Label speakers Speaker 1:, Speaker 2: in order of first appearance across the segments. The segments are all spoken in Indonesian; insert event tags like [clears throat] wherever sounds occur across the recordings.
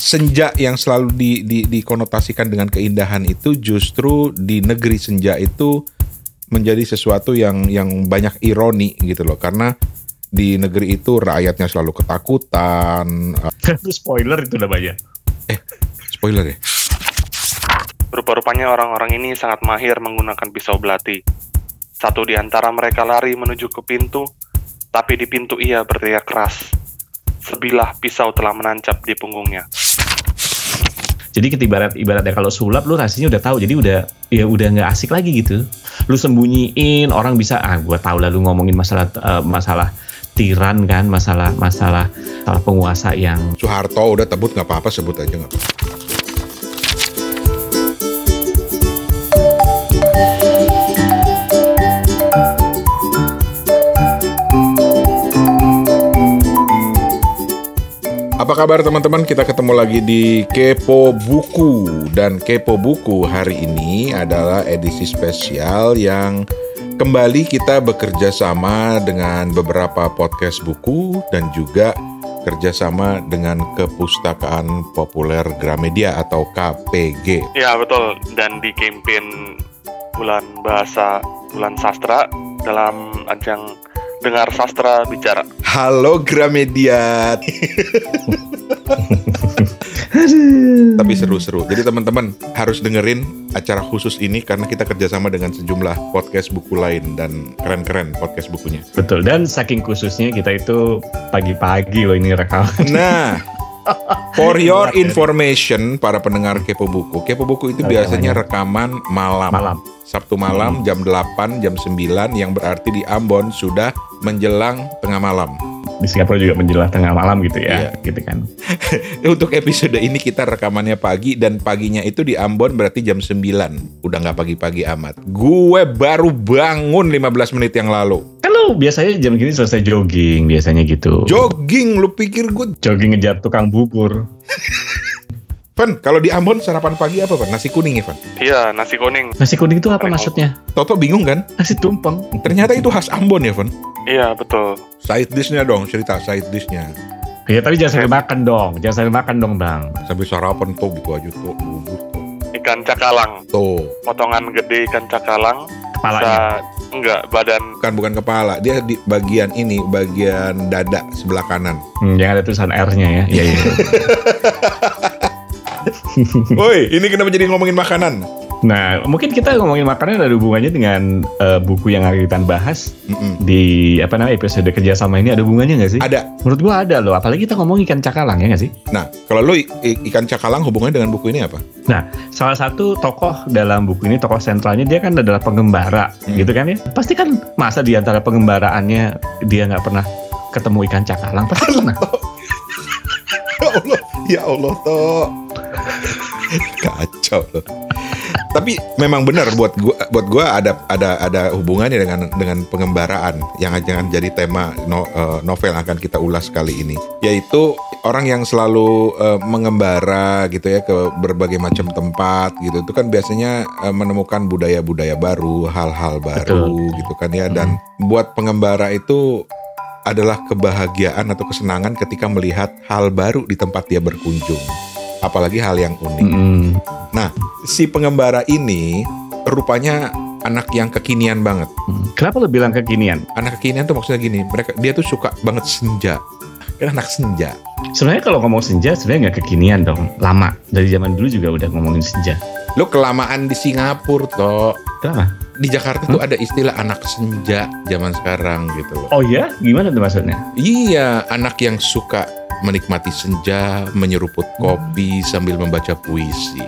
Speaker 1: senja yang selalu di, di, dikonotasikan dengan keindahan itu justru di negeri senja itu menjadi sesuatu yang yang banyak ironi gitu loh karena di negeri itu rakyatnya selalu ketakutan.
Speaker 2: Itu spoiler itu namanya.
Speaker 1: Eh, spoiler ya.
Speaker 3: Rupa-rupanya orang-orang ini sangat mahir menggunakan pisau belati. Satu di antara mereka lari menuju ke pintu, tapi di pintu ia berteriak keras. Sebilah pisau telah menancap di punggungnya.
Speaker 2: Jadi kita ibarat ibaratnya kalau sulap lu rasanya udah tahu jadi udah ya udah nggak asik lagi gitu. Lu sembunyiin orang bisa ah gua tahu lah lu ngomongin masalah uh, masalah tiran kan masalah masalah masalah penguasa yang
Speaker 1: Soeharto udah tebut nggak apa-apa sebut aja nggak apa. Apa kabar teman-teman? Kita ketemu lagi di Kepo Buku dan Kepo Buku hari ini adalah edisi spesial yang kembali kita bekerja sama dengan beberapa podcast buku dan juga kerjasama dengan Kepustakaan Populer Gramedia atau KPG.
Speaker 3: Ya betul, dan di campaign bulan bahasa bulan sastra dalam ajang dengar sastra bicara.
Speaker 1: Halo Gramedia. Tapi seru-seru. Jadi teman-teman harus dengerin acara khusus ini karena kita kerjasama dengan sejumlah podcast buku lain dan keren-keren podcast bukunya.
Speaker 2: betul dan saking khususnya kita itu pagi-pagi loh ini rekaman.
Speaker 1: Nah, for your information para pendengar Kepo Buku, Kepo Buku itu biasanya rekaman malam.
Speaker 2: Malam.
Speaker 1: Sabtu malam jam 8, jam 9 yang berarti di Ambon sudah menjelang tengah malam.
Speaker 2: Di Singapura juga menjelang tengah malam gitu ya,
Speaker 1: Iya.
Speaker 2: gitu kan. [laughs]
Speaker 1: Untuk episode ini kita rekamannya pagi dan paginya itu di Ambon berarti jam 9. Udah nggak pagi-pagi amat. Gue baru bangun 15 menit yang lalu.
Speaker 2: Kan lu biasanya jam gini selesai jogging biasanya gitu.
Speaker 1: Jogging, lu pikir gue...
Speaker 2: jogging ngejar tukang bubur. [laughs]
Speaker 1: Van, kalau di Ambon sarapan pagi apa, Van? Nasi kuning ya, Van?
Speaker 3: Iya, nasi kuning.
Speaker 2: Nasi kuning itu apa maksudnya?
Speaker 1: Toto bingung kan?
Speaker 2: Nasi tumpeng.
Speaker 1: Ternyata itu khas Ambon ya, Van?
Speaker 3: Iya, betul.
Speaker 1: Side dishnya dong, cerita side dishnya.
Speaker 2: Ya tapi jangan sampai makan dong, jangan sampai makan dong bang.
Speaker 1: Sambil sarapan tuh gitu aja tuh, bubur tuh.
Speaker 3: Ikan cakalang.
Speaker 1: Tuh,
Speaker 3: Potongan gede ikan cakalang.
Speaker 2: Kepalanya.
Speaker 3: Sa- enggak, badan
Speaker 1: bukan bukan kepala, dia di bagian ini, bagian dada sebelah kanan.
Speaker 2: Hmm, yang ada tulisan R-nya ya. Iya iya. [laughs]
Speaker 1: Woi, ini kenapa jadi ngomongin makanan?
Speaker 2: nah mungkin kita ngomongin makanan ada hubungannya dengan eh, buku yang akan kita bahas
Speaker 1: Mm-mm.
Speaker 2: di apa namanya episode kerjasama ini ada hubungannya nggak sih?
Speaker 1: Ada.
Speaker 2: Menurut gua ada loh. Apalagi kita ngomong ikan cakalang ya nggak sih?
Speaker 1: Nah, kalau i- ikan cakalang hubungannya dengan buku ini apa?
Speaker 2: Nah, salah satu tokoh dalam buku ini, tokoh sentralnya dia kan adalah pengembara,
Speaker 1: Hmm.
Speaker 2: gitu kan ya? Pasti kan masa di antara pengembaraannya dia nggak pernah ketemu ikan cakalang, pasti pernah. [laughs]
Speaker 1: Ya Allah, ya Allah toh. [laughs] Kacau loh. Tapi memang benar buat gua buat gua ada ada ada hubungannya dengan dengan pengembaraan yang akan jadi tema no- eh, novel yang akan kita ulas kali ini, yaitu orang yang selalu eh, mengembara gitu ya ke berbagai macam tempat gitu. Itu kan biasanya eh, menemukan budaya-budaya baru, hal-hal baru gitu kan ya dan buat pengembara itu adalah kebahagiaan atau kesenangan ketika melihat hal baru di tempat dia berkunjung. Apalagi hal yang unik.
Speaker 2: Mm-mm.
Speaker 1: Nah, si pengembara ini rupanya anak yang kekinian banget.
Speaker 2: Hmm. Kenapa lo bilang kekinian?
Speaker 1: Anak kekinian tuh maksudnya gini, mereka dia tuh suka banget senja. Kan anak senja.
Speaker 2: Sebenarnya kalau ngomong senja sebenarnya nggak kekinian dong, lama. Dari zaman dulu juga udah ngomongin senja.
Speaker 1: Lo kelamaan di Singapura toh.
Speaker 2: Kenapa?
Speaker 1: Di Jakarta tuh ada istilah anak senja zaman sekarang gitu loh.
Speaker 2: Oh ya? Gimana tuh maksudnya?
Speaker 1: Iya, anak yang suka menikmati senja, menyeruput kopi sambil membaca puisi.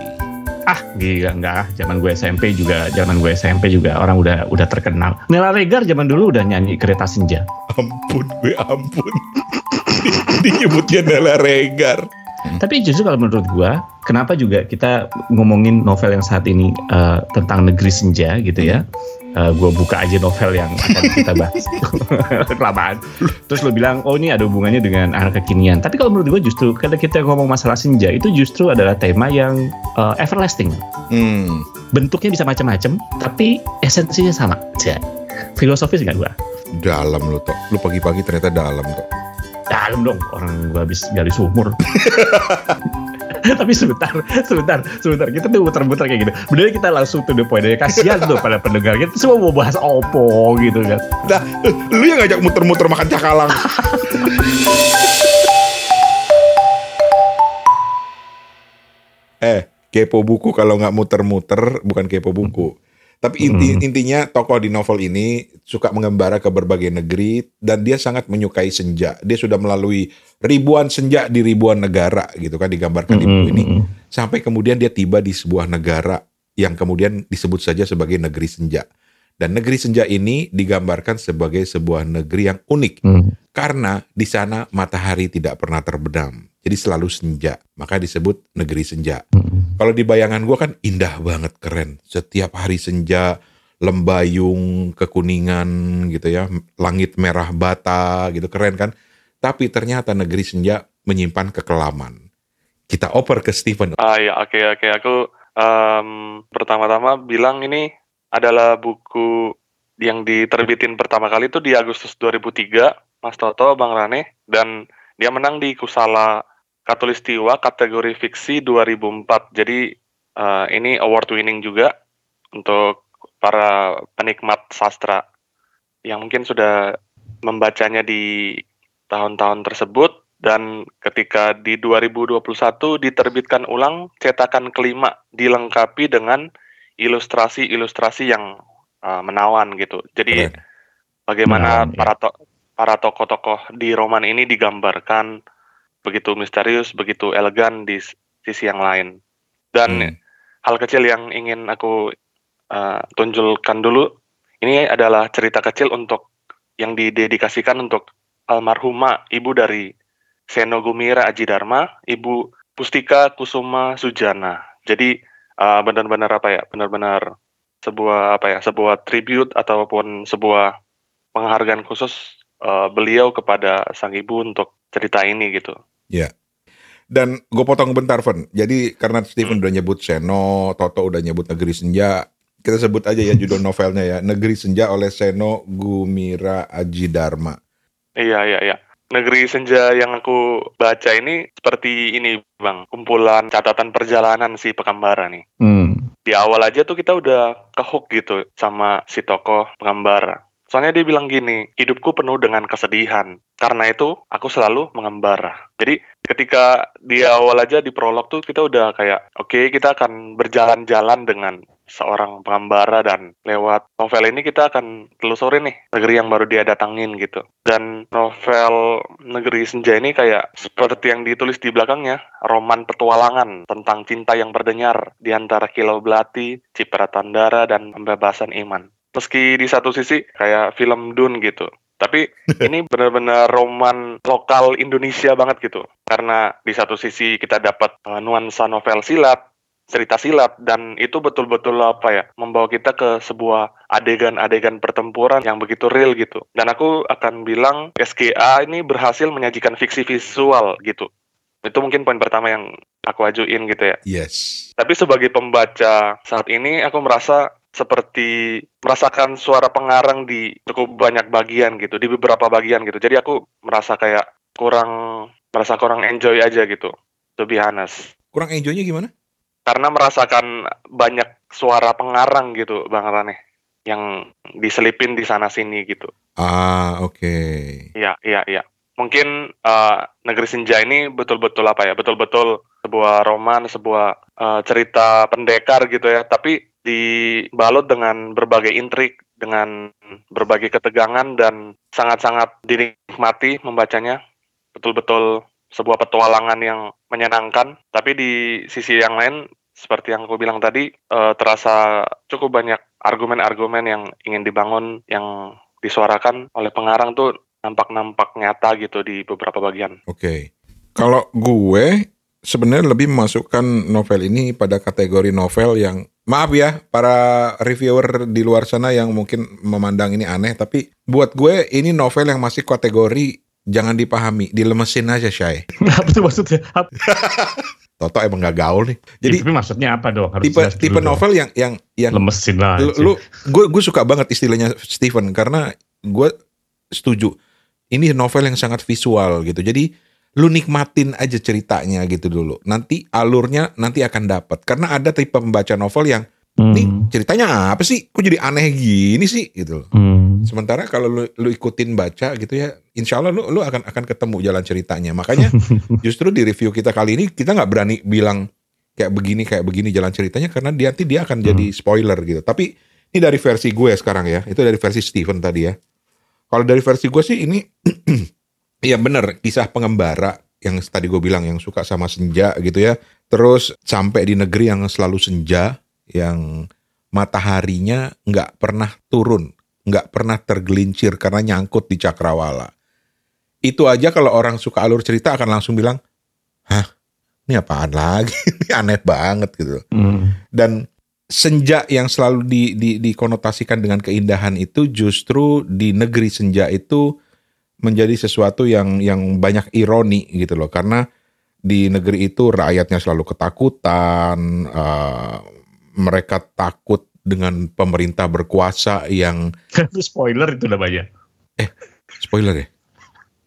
Speaker 2: Ah, gila enggak. Zaman gue SMP juga, zaman gue SMP juga orang udah udah terkenal. Nela Regar zaman dulu udah nyanyi kereta senja.
Speaker 1: Ampun gue ampun. [laughs] Dinyebutnya Nela Regar.
Speaker 2: Tapi justru kalau menurut gua, kenapa juga kita ngomongin novel yang saat ini eh, tentang negeri senja gitu ya? Eh, gua buka aja novel yang akan kita bahas [laughs] kelamaan. Terus lo bilang, oh ini ada hubungannya dengan anak kekinian. Tapi kalau menurut gua justru kalau kita ngomong masalah senja itu justru adalah tema yang eh, everlasting.
Speaker 1: Hmm.
Speaker 2: Bentuknya bisa macam-macam, tapi esensinya sama. Filosofis nggak gua?
Speaker 1: Dalam lu toh. Lu pagi-pagi ternyata dalam toh.
Speaker 2: Dalam dong, orang gua habis gali sumur. [laughs] Tapi sebentar, sebentar, sebentar. Kita tuh muter-muter kayak gitu. Bener kita langsung to the point aja. Kasihan tuh pada pendengar. Kita semua mau bahas opo gitu kan.
Speaker 1: Dah, lu yang ngajak muter-muter makan cakalang. [laughs] eh, kepo buku kalau nggak muter-muter bukan kepo buku. Tapi inti,
Speaker 2: Hmm.
Speaker 1: intinya tokoh di novel ini suka mengembara ke berbagai negeri dan dia sangat menyukai senja. Dia sudah melalui ribuan senja di ribuan negara gitu kan digambarkan di buku ini. Sampai kemudian dia tiba di sebuah negara yang kemudian disebut saja sebagai negeri senja. Dan negeri senja ini digambarkan sebagai sebuah negeri yang unik
Speaker 2: Hmm.
Speaker 1: karena di sana matahari tidak pernah terbenam. Jadi selalu senja, maka disebut negeri senja.
Speaker 2: Hmm.
Speaker 1: Kalau di bayangan gua kan indah banget, keren. Setiap hari senja, lembayung, kekuningan gitu ya, langit merah bata gitu, keren kan. Tapi ternyata negeri senja menyimpan kekelaman. Kita oper ke Stephen.
Speaker 3: Ah ya, oke oke. Aku em, pertama-tama bilang ini adalah buku yang diterbitin pertama kali itu di Agustus 2003, Mas Toto, Bang Rane, dan dia menang di Kusala Katulistiwa kategori fiksi 2004. Jadi eh, ini award winning juga untuk para penikmat sastra yang mungkin sudah membacanya di tahun-tahun tersebut dan ketika di 2021 diterbitkan ulang cetakan kelima dilengkapi dengan ilustrasi-ilustrasi yang uh, menawan gitu. Jadi
Speaker 1: Keren.
Speaker 3: bagaimana
Speaker 2: Menawan, ya.
Speaker 3: para to- para tokoh-tokoh di roman ini digambarkan begitu misterius, begitu elegan di sisi yang lain. Dan
Speaker 1: Hmm.
Speaker 3: hal kecil yang ingin aku uh, tunjukkan dulu ini adalah cerita kecil untuk yang didedikasikan untuk almarhumah ibu dari Seno Gumira Aji Dharma, Ibu Pustika Kusuma Sujana. Jadi uh, benar-benar apa ya? Benar-benar sebuah apa ya? Sebuah tribute ataupun sebuah penghargaan khusus uh, beliau kepada sang ibu untuk cerita ini gitu.
Speaker 1: Dan gue potong bentar, Ven. Jadi karena Stephen
Speaker 3: Hmm.
Speaker 1: udah nyebut Seno, Toto udah nyebut Negeri Senja, kita sebut aja ya judul [laughs] novelnya ya, Negeri Senja oleh Seno Gumira Aji Dharma.
Speaker 3: Iya, iya, iya. Negeri Senja yang aku baca ini seperti ini, Bang. Kumpulan catatan perjalanan si Pekambara nih.
Speaker 2: Hmm.
Speaker 3: Di awal aja tuh kita udah kehook gitu sama si tokoh pengembara. Soalnya dia bilang gini, hidupku penuh dengan kesedihan. Karena itu, aku selalu mengembara. Jadi, ketika di awal aja di prolog tuh kita udah kayak, oke kita akan berjalan-jalan dengan seorang pengembara dan lewat novel ini kita akan telusurin nih negeri yang baru dia datangin gitu. Dan novel Negeri Senja ini kayak seperti yang ditulis di belakangnya, roman petualangan tentang cinta yang berdenyar di antara Kilau Belati, Cipratandara, dan pembebasan iman. Meski di satu sisi kayak film Dune gitu, tapi [laughs] ini benar-benar roman lokal Indonesia banget gitu. Karena di satu sisi kita dapat uh, nuansa novel silat, cerita silat dan itu betul-betul apa ya membawa kita ke sebuah adegan-adegan pertempuran yang begitu real gitu dan aku akan bilang SGA ini berhasil menyajikan fiksi visual gitu itu mungkin poin pertama yang aku ajuin gitu ya
Speaker 1: Yes.
Speaker 3: tapi sebagai pembaca saat ini aku merasa seperti merasakan suara pengarang di cukup banyak bagian gitu di beberapa bagian gitu jadi aku merasa kayak kurang merasa kurang enjoy aja gitu to be honest
Speaker 1: Kurang enjoynya gimana?
Speaker 3: karena merasakan banyak suara pengarang gitu Bang Rane yang diselipin di sana sini gitu.
Speaker 1: Ah, oke.
Speaker 3: Iya, iya, iya. Mungkin eh, Negeri Senja ini betul-betul apa ya? Betul-betul sebuah roman, sebuah eh, cerita pendekar gitu ya, tapi dibalut dengan berbagai intrik, dengan berbagai ketegangan dan sangat-sangat dinikmati membacanya. Betul-betul sebuah petualangan yang menyenangkan, tapi di sisi yang lain seperti yang aku bilang tadi eh, terasa cukup banyak argumen-argumen yang ingin dibangun yang disuarakan oleh pengarang tuh nampak-nampak nyata gitu di beberapa bagian.
Speaker 1: Oke. Kalau gue sebenarnya lebih memasukkan novel ini pada kategori novel yang maaf ya para reviewer di luar sana yang mungkin memandang ini aneh tapi buat gue ini novel yang masih kategori jangan dipahami, dilemesin aja Shay.
Speaker 2: Apa tuh maksudnya? [laughs]
Speaker 1: Toto emang gak gaul nih.
Speaker 2: Jadi
Speaker 1: Jadi
Speaker 2: tapi maksudnya apa dong? Harus
Speaker 1: tipe tipe
Speaker 2: dong.
Speaker 1: novel yang yang yang
Speaker 2: lemesin lah.
Speaker 1: lu, lu gue gue suka banget istilahnya Stephen karena gue setuju ini novel yang sangat visual gitu jadi lu nikmatin aja ceritanya gitu dulu. Nanti alurnya nanti akan dapat. Karena ada tipe pembaca novel yang
Speaker 2: Hmm.
Speaker 1: nih ceritanya apa sih? Kok jadi aneh gini sih gitu.
Speaker 2: Hmm.
Speaker 1: Sementara kalau lu, lu ikutin baca gitu ya, insya Allah lu, lu akan akan ketemu jalan ceritanya. Makanya [laughs] justru di review kita kali ini kita nggak berani bilang kayak begini kayak begini jalan ceritanya karena dia nanti dia akan jadi spoiler gitu. Tapi ini dari versi gue sekarang ya, itu dari versi Steven tadi ya. Kalau dari versi gue sih ini, [clears throat] ya bener kisah pengembara yang tadi gue bilang yang suka sama senja gitu ya. Terus sampai di negeri yang selalu senja, yang mataharinya nggak pernah turun, nggak pernah tergelincir karena nyangkut di cakrawala. Itu aja kalau orang suka alur cerita akan langsung bilang, hah ini apaan lagi? [laughs] ini aneh banget gitu.
Speaker 2: Hmm.
Speaker 1: Dan senja yang selalu di, di, dikonotasikan dengan keindahan itu justru di negeri senja itu menjadi sesuatu yang yang banyak ironi gitu loh karena di negeri itu rakyatnya selalu ketakutan eh, mereka takut dengan pemerintah berkuasa yang
Speaker 2: Itu [laughs] spoiler itu namanya.
Speaker 1: spoiler ya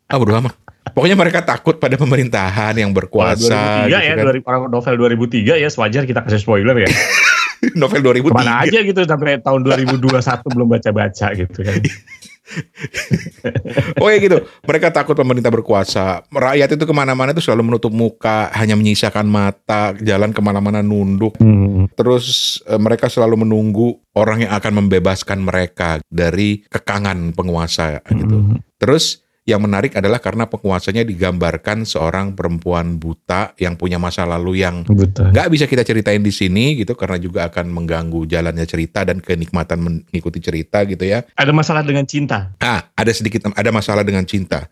Speaker 1: ah bodo amat pokoknya mereka takut pada pemerintahan yang berkuasa
Speaker 2: 2003
Speaker 1: gitu
Speaker 2: ya,
Speaker 1: kan.
Speaker 2: 2000 orang novel 2003 ya, sewajar kita kasih spoiler ya. [laughs]
Speaker 1: novel 2003
Speaker 2: Ke mana aja gitu sampai tahun 2021 belum baca-baca gitu kan. [laughs] [laughs]
Speaker 1: Oh ya gitu, mereka takut pemerintah berkuasa. Rakyat itu ke mana-mana itu selalu menutup muka, hanya menyisakan mata, jalan ke mana-mana nunduk.
Speaker 2: Hmm.
Speaker 1: Terus eh, mereka selalu menunggu orang yang akan membebaskan mereka dari kekangan penguasa gitu.
Speaker 2: Hmm.
Speaker 1: Terus yang menarik adalah karena penguasanya digambarkan seorang perempuan buta yang punya masa lalu yang nggak bisa kita ceritain di sini gitu karena juga akan mengganggu jalannya cerita dan kenikmatan mengikuti cerita gitu ya.
Speaker 2: Ada masalah dengan cinta.
Speaker 1: Ah, ada sedikit ada masalah dengan cinta.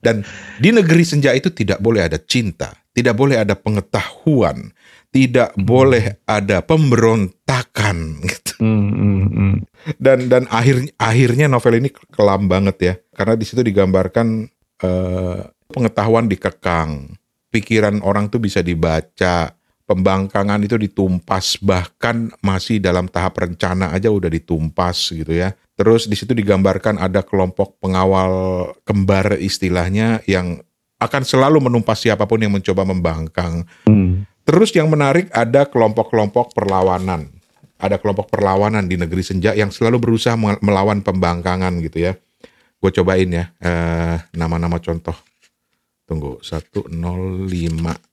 Speaker 1: Dan di negeri senja itu tidak boleh ada cinta, tidak boleh ada pengetahuan, tidak boleh ada pemberontakan gitu.
Speaker 2: Hmm, hmm, hmm.
Speaker 1: Dan dan akhir akhirnya novel ini kelam banget ya, karena di situ digambarkan eh, pengetahuan dikekang, pikiran orang tuh bisa dibaca, pembangkangan itu ditumpas bahkan masih dalam tahap rencana aja udah ditumpas gitu ya. Terus di situ digambarkan ada kelompok pengawal kembar istilahnya yang akan selalu menumpas siapa pun yang mencoba membangkang.
Speaker 2: Hmm.
Speaker 1: Terus yang menarik ada kelompok-kelompok perlawanan. Ada kelompok perlawanan di negeri senja yang selalu berusaha mel- melawan pembangkangan gitu ya. Gue cobain ya eh, nama-nama contoh. Tunggu 105.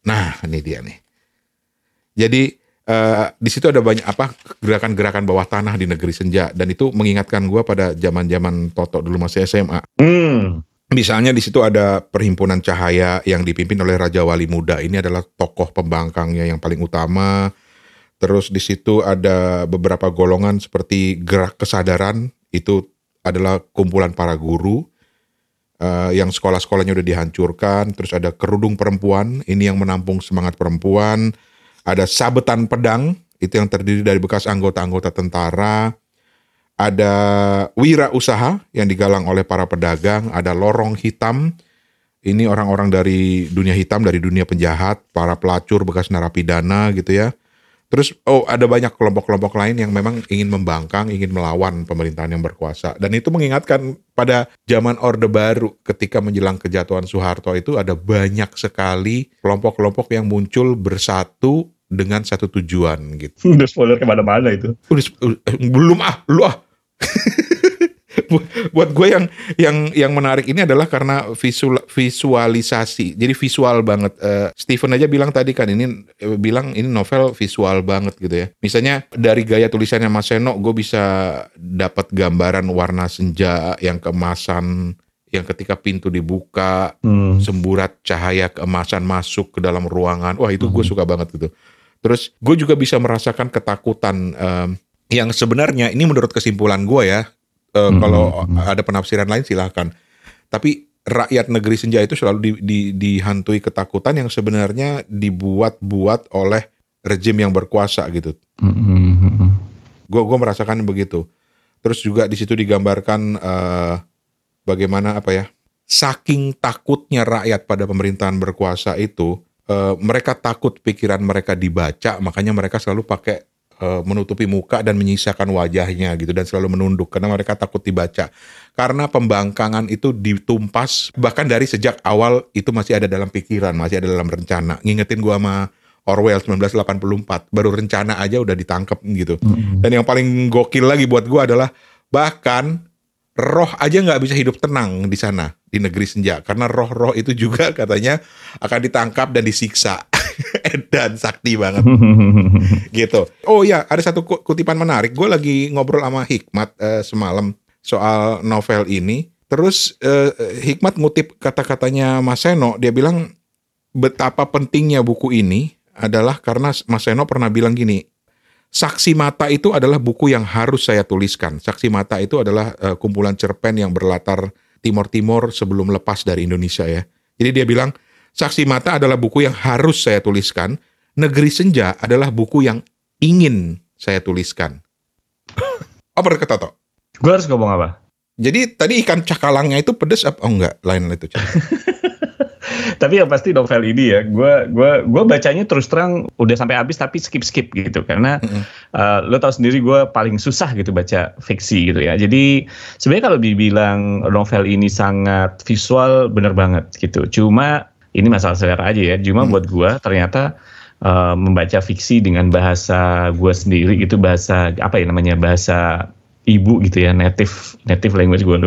Speaker 1: Nah ini dia nih. Jadi eh, di situ ada banyak apa gerakan-gerakan bawah tanah di negeri senja dan itu mengingatkan gue pada zaman-zaman Toto dulu masih SMA.
Speaker 2: Hmm.
Speaker 1: Misalnya di situ ada perhimpunan cahaya yang dipimpin oleh Raja Wali Muda. Ini adalah tokoh pembangkangnya yang paling utama. Terus di situ ada beberapa golongan seperti gerak kesadaran. Itu adalah kumpulan para guru eh, yang sekolah-sekolahnya udah dihancurkan. Terus ada kerudung perempuan. Ini yang menampung semangat perempuan. Ada sabetan pedang. Itu yang terdiri dari bekas anggota-anggota tentara ada wira usaha yang digalang oleh para pedagang, ada lorong hitam. Ini orang-orang dari dunia hitam, dari dunia penjahat, para pelacur bekas narapidana gitu ya. Terus oh ada banyak kelompok-kelompok lain yang memang ingin membangkang, ingin melawan pemerintahan yang berkuasa. Dan itu mengingatkan pada zaman Orde Baru ketika menjelang kejatuhan Soeharto itu ada banyak sekali kelompok-kelompok yang muncul bersatu dengan satu tujuan gitu. [laughs]
Speaker 2: Udah spoiler ke mana-mana itu.
Speaker 1: Udah, eh, belum ah, lu ah. [laughs] Bu- Buat gue yang yang yang menarik ini adalah karena visual visualisasi. Jadi visual banget. Eh, Steven aja bilang tadi kan ini eh, bilang ini novel visual banget gitu ya. Misalnya dari gaya tulisannya Mas Seno, gue bisa dapat gambaran warna senja yang keemasan yang ketika pintu dibuka
Speaker 2: Hmm.
Speaker 1: semburat cahaya keemasan masuk ke dalam ruangan. Wah itu gue suka banget gitu. Terus gue juga bisa merasakan ketakutan em, yang sebenarnya ini menurut kesimpulan gue ya. eh,
Speaker 2: Mhm.
Speaker 1: Kalau ada penafsiran lain silahkan. Tapi rakyat negeri senja itu selalu di- di- dihantui ketakutan yang sebenarnya dibuat-buat oleh rejim yang berkuasa gitu.
Speaker 2: Hmm, hmm, hmm.
Speaker 1: Gue gue merasakan begitu. Terus juga di situ digambarkan eh, bagaimana apa ya? Saking takutnya rakyat pada pemerintahan berkuasa itu, eh, mereka takut pikiran mereka dibaca, makanya mereka selalu pakai eh, menutupi muka dan menyisakan wajahnya gitu dan selalu menunduk karena mereka takut dibaca. Karena pembangkangan itu ditumpas bahkan dari sejak awal itu masih ada dalam pikiran, masih ada dalam rencana. Ngingetin gua sama Orwell 1984, baru rencana aja udah ditangkap gitu. Dan yang paling gokil lagi buat gua adalah bahkan roh aja nggak bisa hidup tenang di sana di negeri senja karena roh-roh itu juga [laughs] katanya akan ditangkap dan disiksa [laughs] dan sakti banget [laughs] gitu. Oh ya, ada satu ku- kutipan menarik. Gue lagi ngobrol sama Hikmat eh, semalam soal novel ini. Terus eh, Hikmat ngutip kata-katanya Mas Seno. Dia bilang betapa pentingnya buku ini adalah karena Mas Seno pernah bilang gini. Saksi Mata itu adalah buku yang harus saya tuliskan. Saksi Mata itu adalah eh, kumpulan cerpen yang berlatar Timor Timur sebelum lepas dari Indonesia ya. Jadi dia bilang Saksi Mata adalah buku yang harus saya tuliskan. Negeri Senja adalah buku yang ingin saya tuliskan. [laughs] apa kata Toto?
Speaker 2: Gue harus ngomong apa?
Speaker 1: Jadi tadi ikan cakalangnya itu pedes apa? Oh enggak, lain itu. [laughs]
Speaker 2: Tapi yang pasti novel ini ya, gue gua gua bacanya terus terang udah sampai habis tapi skip skip gitu karena uh, lo tau sendiri gue paling susah gitu baca fiksi gitu ya. Jadi sebenarnya kalau dibilang novel ini sangat visual bener banget gitu. Cuma ini masalah selera aja ya. Cuma buat gue ternyata uh, membaca fiksi dengan bahasa gue sendiri gitu bahasa apa ya namanya bahasa ibu gitu ya native native language gue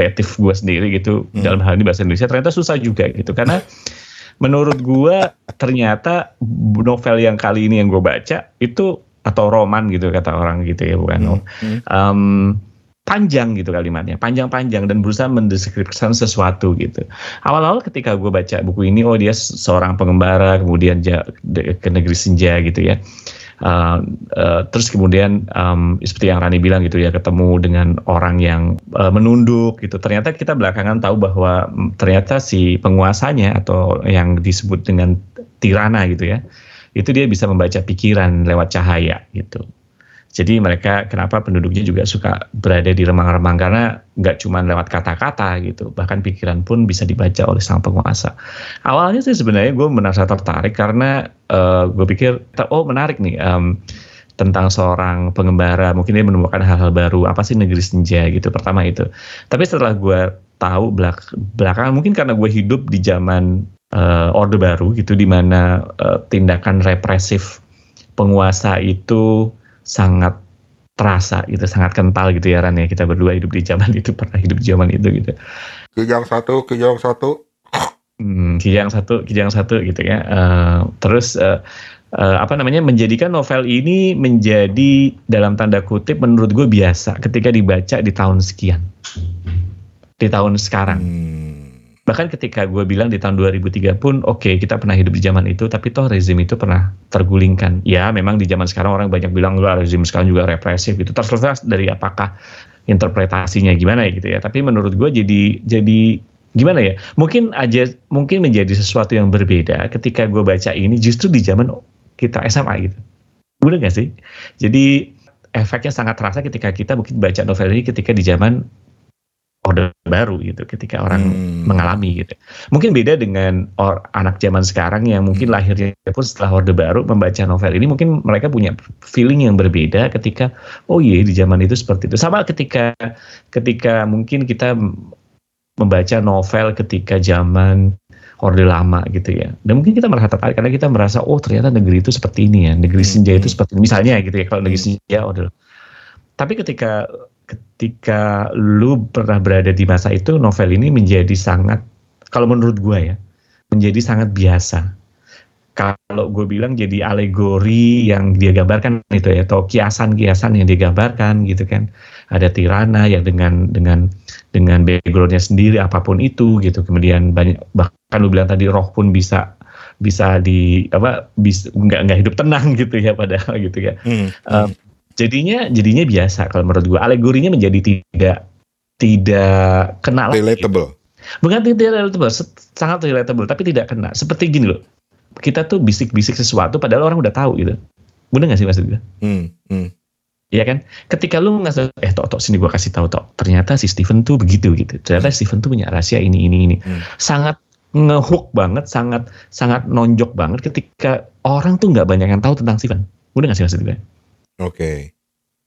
Speaker 2: native gue sendiri gitu dalam hal ini bahasa Indonesia ternyata susah juga gitu. Karena [laughs] menurut gue ternyata novel yang kali ini yang gue baca itu atau roman gitu kata orang gitu ya bukan um, panjang gitu kalimatnya panjang-panjang dan berusaha mendeskripsikan sesuatu gitu. Awal-awal ketika gue baca buku ini oh dia seorang pengembara kemudian ke negeri senja gitu ya Uh, terus kemudian um, seperti yang Rani bilang gitu ya ketemu dengan orang yang uh, menunduk gitu. Ternyata kita belakangan tahu bahwa ternyata si penguasanya atau yang disebut dengan tirana gitu ya itu dia bisa membaca pikiran lewat cahaya gitu jadi mereka kenapa penduduknya juga suka berada di remang-remang karena nggak cuma lewat kata-kata gitu, bahkan pikiran pun bisa dibaca oleh sang penguasa. Awalnya sih sebenarnya gue merasa tertarik karena uh, gue pikir oh menarik nih um, tentang seorang pengembara, mungkin dia menemukan hal-hal baru apa sih negeri senja gitu pertama itu. Tapi setelah gue tahu belak belakangan mungkin karena gue hidup di zaman uh, orde baru gitu, di mana uh, tindakan represif penguasa itu sangat terasa gitu, sangat kental gitu ya Ran ya. Kita berdua hidup di zaman itu, pernah hidup di zaman itu gitu.
Speaker 1: Kijang satu, kijang satu.
Speaker 2: Hmm, kijang satu, kijang satu gitu ya. Uh, terus uh, uh, apa namanya menjadikan novel ini menjadi dalam tanda kutip menurut gue biasa ketika dibaca di tahun sekian, di tahun sekarang.
Speaker 1: Hmm.
Speaker 2: Bahkan ketika gue bilang di tahun 2003 pun, oke okay, kita pernah hidup di zaman itu, tapi toh rezim itu pernah tergulingkan. Ya memang di zaman sekarang orang banyak bilang, enggak rezim sekarang juga represif gitu. Terserah dari apakah interpretasinya gimana ya gitu ya. Tapi menurut gue jadi jadi gimana ya? Mungkin aja mungkin menjadi sesuatu yang berbeda ketika gue baca ini justru di zaman kita SMA gitu. Bener gak sih? Jadi efeknya sangat terasa ketika kita mungkin baca novel ini ketika di zaman orde baru gitu ketika orang hmm. mengalami gitu. Mungkin beda dengan or, anak zaman sekarang yang mungkin hmm. lahirnya pun setelah orde baru membaca novel ini mungkin mereka punya feeling yang berbeda ketika oh iya di zaman itu seperti itu. Sama ketika ketika mungkin kita membaca novel ketika zaman orde lama gitu ya. Dan mungkin kita merasa tertarik karena kita merasa oh ternyata negeri itu seperti ini ya, negeri senja itu seperti ini. misalnya gitu ya kalau negeri senja orde. Tapi ketika ketika lu pernah berada di masa itu novel ini menjadi sangat kalau menurut gue ya menjadi sangat biasa. Kalau gue bilang jadi alegori yang dia gambarkan itu ya atau kiasan-kiasan yang digambarkan gitu kan. Ada tirana yang dengan dengan dengan backgroundnya sendiri apa pun itu gitu. Kemudian banyak bahkan lu bilang tadi roh pun bisa bisa di apa bisa nggak nggak hidup tenang [laughs] gitu ya padahal gitu ya. Hmm. um, jadinya jadinya biasa kalau menurut gue alegorinya menjadi tidak tidak kena
Speaker 1: relatable
Speaker 2: gitu. bukan tidak relatable sangat relatable tapi tidak kena seperti gini loh kita tuh bisik-bisik sesuatu padahal orang udah tahu gitu bener gak sih maksud gue hmm, hmm. Iya kan? Ketika lu ngasih, eh tok tok sini gue kasih tahu tok. Ternyata si Steven tuh begitu gitu. Ternyata hmm. Steven tuh punya rahasia ini ini ini. Hmm. Sangat ngehook banget, sangat sangat nonjok banget ketika orang tuh nggak banyak yang tahu tentang Steven. Udah gak sih maksud gue?
Speaker 1: Oke.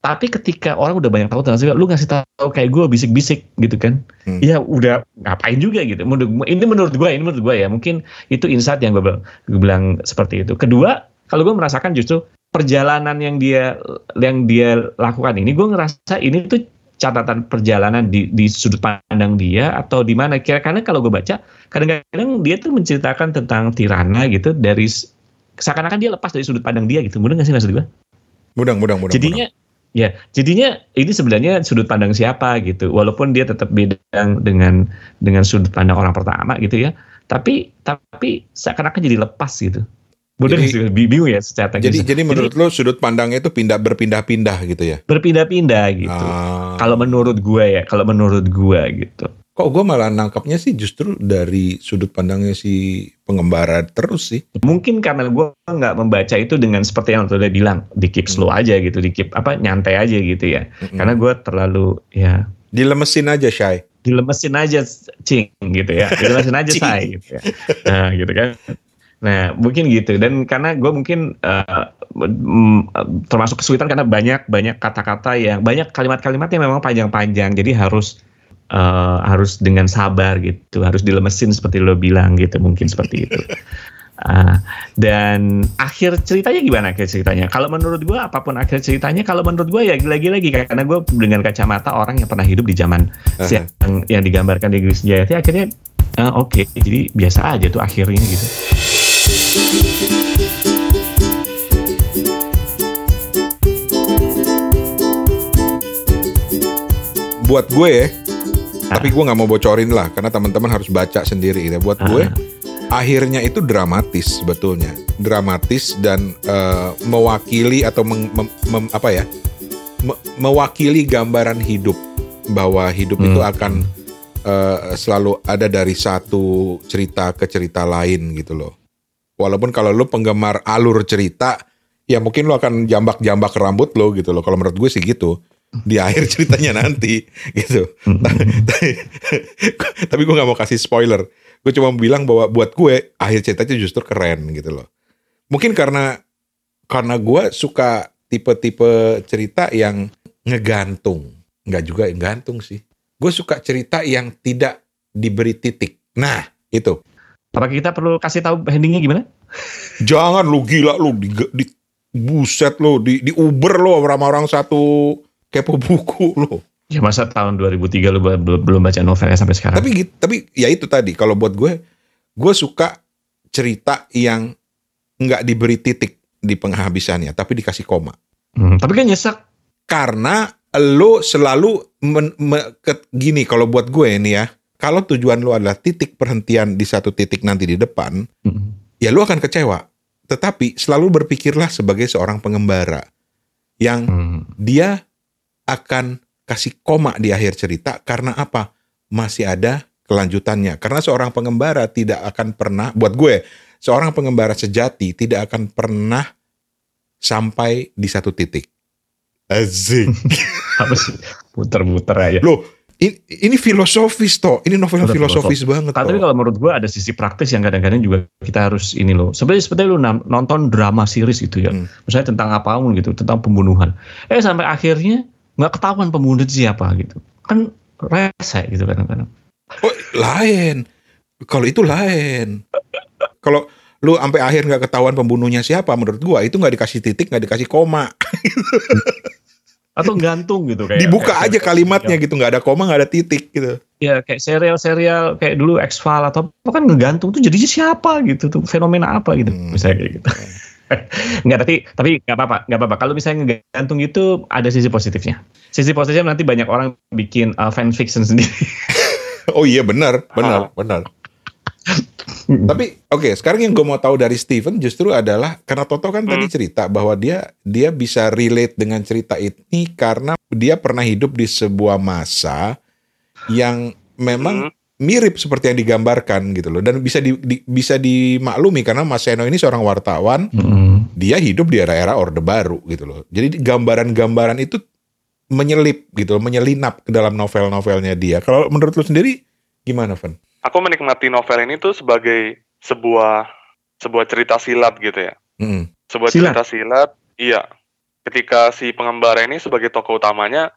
Speaker 2: Tapi ketika orang udah banyak tahu tentang sifat, lu ngasih tahu kayak gue bisik-bisik gitu kan,
Speaker 1: Hmm.
Speaker 2: ya udah ngapain juga gitu. Menurut, ini menurut gue, ini menurut gue ya, mungkin itu insight yang gue, bilang- gue bilang seperti itu. Kedua, kalau gue merasakan justru perjalanan yang dia yang dia lakukan ini, gue ngerasa ini tuh catatan perjalanan di, di sudut pandang dia atau di mana kira karena kalau gue baca kadang-kadang dia tuh menceritakan tentang Tirana gitu dari seakan-akan dia lepas dari sudut pandang dia gitu mudah nggak sih maksud gue
Speaker 1: Mudang, mudang, mudang.
Speaker 2: jadinya ya jadinya ini sebenarnya sudut pandang siapa gitu walaupun dia tetap beda dengan dengan sudut pandang orang pertama gitu ya tapi tapi seakan-akan jadi lepas gitu Mudah
Speaker 1: Jadi-
Speaker 2: bingung ya secara
Speaker 1: Jadi,
Speaker 2: teknis.
Speaker 1: jadi menurut lo sudut pandangnya itu pindah berpindah-pindah gitu ya?
Speaker 2: berpindah-pindah gitu
Speaker 1: Ah.
Speaker 2: kalau menurut gue ya kalau menurut gue gitu
Speaker 1: Kok gue malah nangkapnya sih justru dari sudut pandangnya si pengembara terus sih.
Speaker 2: mungkin karena gue nggak membaca itu dengan seperti yang udah bilang di keep slow aja gitu di keep apa nyantai aja gitu ya.
Speaker 1: Mm-mm.
Speaker 2: karena gue terlalu ya.
Speaker 1: Dilemesin aja, Shay.
Speaker 2: dilemesin aja cing gitu ya. Dilemesin aja [laughs] say gitu ya. Nah gitu kan. Nah mungkin gitu. Dan karena gue mungkin eh, termasuk kesulitan karena banyak banyak kata-kata yang banyak kalimat-kalimat yang memang panjang-panjang. Jadi harus eh, harus dengan sabar gitu harus dilemesin seperti lo bilang gitu mungkin seperti itu [laughs] Ah, dan akhir ceritanya gimana akhir ceritanya? Kalau menurut gue apa pun akhir ceritanya, kalau menurut gue ya lagi-lagi karena gue dengan kacamata orang yang pernah hidup di zaman
Speaker 1: Aha.
Speaker 2: yang, yang digambarkan di Inggris Jayati akhirnya eh, oke jadi biasa aja tuh akhirnya gitu.
Speaker 1: Buat gue ya. Tapi gue nggak mau bocorin lah karena teman-teman harus baca sendiri ya. Buat gue akhirnya itu dramatis sebetulnya, dramatis dan eh, mewakili atau meng- mem- mem- apa ya, me- mewakili gambaran hidup bahwa hidup itu
Speaker 2: Hmm.
Speaker 1: akan eh, selalu ada dari satu cerita ke cerita lain gitu loh. Walaupun kalau lu penggemar alur cerita, ya mungkin lu akan jambak-jambak rambut lo gitu loh. Kalau menurut gue sih gitu. Di akhir ceritanya nanti [laughs] gitu. tapi [laughs] gue nggak mau kasih spoiler. Gue cuma bilang bahwa buat gue akhir ceritanya justru keren gitu loh. Mungkin karena karena gue suka tipe-tipe cerita yang ngegantung. Nggak juga ngegantung sih. Gue suka cerita yang tidak diberi titik. Nah itu.
Speaker 2: Apa kita perlu kasih tahu endingnya gimana?
Speaker 1: Jangan lu gila lu di, di buset lu di, di Uber lu sama orang satu kepo [laughs] buku lu.
Speaker 2: Ya masa tahun 2003 lu belum belum baca novelnya sampai sekarang?
Speaker 1: Tapi gitu- tapi ya itu tadi kalau buat gue gue suka cerita yang nggak diberi titik di penghabisannya tapi dikasih koma.
Speaker 2: Hmm, tapi kan nyesek.
Speaker 1: Karena lo selalu men, me- ke- gini kalau buat gue ini ya, kalau tujuan lo adalah titik perhentian di satu titik nanti di depan,
Speaker 2: Hmm.
Speaker 1: ya lo akan kecewa. Tetapi selalu berpikirlah sebagai seorang pengembara yang
Speaker 2: Hmm.
Speaker 1: dia akan kasih koma di akhir cerita karena apa? Masih ada kelanjutannya. Karena seorang pengembara tidak akan pernah, buat gue, seorang pengembara sejati tidak akan pernah sampai di satu titik. Azik. [laughs]
Speaker 2: Apa sih? Muter-muter aja.
Speaker 1: Loh, ini, ini filosofis toh. Ini novel
Speaker 2: Udah
Speaker 1: filosofis banget
Speaker 2: Tapi
Speaker 1: toh.
Speaker 2: kalau menurut gua ada sisi praktis yang kadang-kadang juga kita harus ini loh. Seperti seperti lu nonton drama series gitu ya.
Speaker 1: Hmm.
Speaker 2: Misalnya tentang apa pun gitu, tentang pembunuhan. Eh sampai akhirnya nggak ketahuan pembunuh itu siapa gitu. Kan rese gitu kadang-kadang.
Speaker 1: Oh, lain. Kalau itu lain. Kalau lu sampai akhir nggak ketahuan pembunuhnya siapa, menurut gua itu nggak dikasih titik, nggak dikasih koma. [laughs]
Speaker 2: Atau gantung gitu kayak.
Speaker 1: Dibuka
Speaker 2: kayak-
Speaker 1: aja kalimatnya gitu, nggak ada koma, nggak ada titik gitu.
Speaker 2: Ya kayak serial-serial kayak dulu X-File atau apa kan ngegantung tuh jadinya siapa gitu tuh fenomena apa gitu
Speaker 1: Hmm.
Speaker 2: misalnya kayak gitu. [laughs] Enggak tapi tapi nggak apa-apa nggak apa-apa kalau misalnya ngegantung itu ada sisi positifnya. Sisi positifnya nanti banyak orang bikin uh, fan fiction sendiri. [laughs]
Speaker 1: Oh iya benar, benar, benar. Tapi oke, sekarang yang gue mau tahu dari Steven justru adalah karena Toto kan tadi cerita bahwa dia dia bisa relate dengan cerita ini karena dia pernah hidup di sebuah masa yang memang
Speaker 3: Hmm.
Speaker 1: Mirip seperti yang digambarkan gitu loh dan bisa di, di- bisa dimaklumi karena Mas Seno ini seorang wartawan
Speaker 2: Hmm.
Speaker 1: dia hidup di era-era Orde Baru gitu loh. Jadi gambaran-gambaran itu menyelip gitu, loh, menyelinap ke dalam novel-novelnya dia. Kalau menurut lu sendiri gimana, Van?
Speaker 3: Aku menikmati novel ini tuh sebagai sebuah sebuah cerita silat gitu ya.
Speaker 1: Mm.
Speaker 3: Sebuah
Speaker 2: Silat?
Speaker 3: cerita silat, iya. ketika si pengembara ini sebagai tokoh utamanya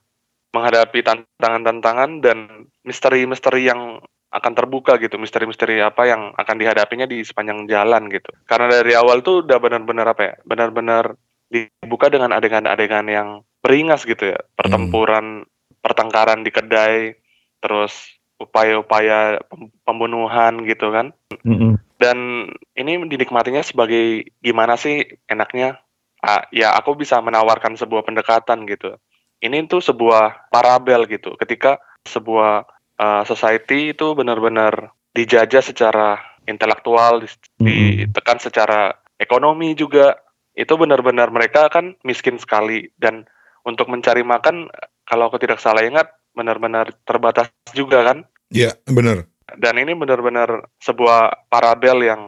Speaker 3: menghadapi tantangan-tantangan dan misteri-misteri yang akan terbuka gitu, misteri-misteri apa yang akan dihadapinya di sepanjang jalan gitu. Karena dari awal tuh udah benar-benar apa ya, benar-benar dibuka dengan adegan-adegan yang beringas gitu ya, pertempuran, pertengkaran di kedai, terus upaya-upaya pembunuhan gitu kan.
Speaker 2: Mm-mm.
Speaker 3: Dan ini dinikmatinya sebagai gimana sih enaknya? Ah, ya aku bisa menawarkan sebuah pendekatan gitu. Ini tuh sebuah parabel gitu. Ketika sebuah uh, society itu benar-benar dijajah secara intelektual, di- ditekan secara ekonomi juga. Itu benar-benar mereka kan miskin sekali dan untuk mencari makan kalau aku tidak salah ingat benar-benar terbatas juga kan
Speaker 1: Iya, bener.
Speaker 3: dan ini benar-benar sebuah parabel yang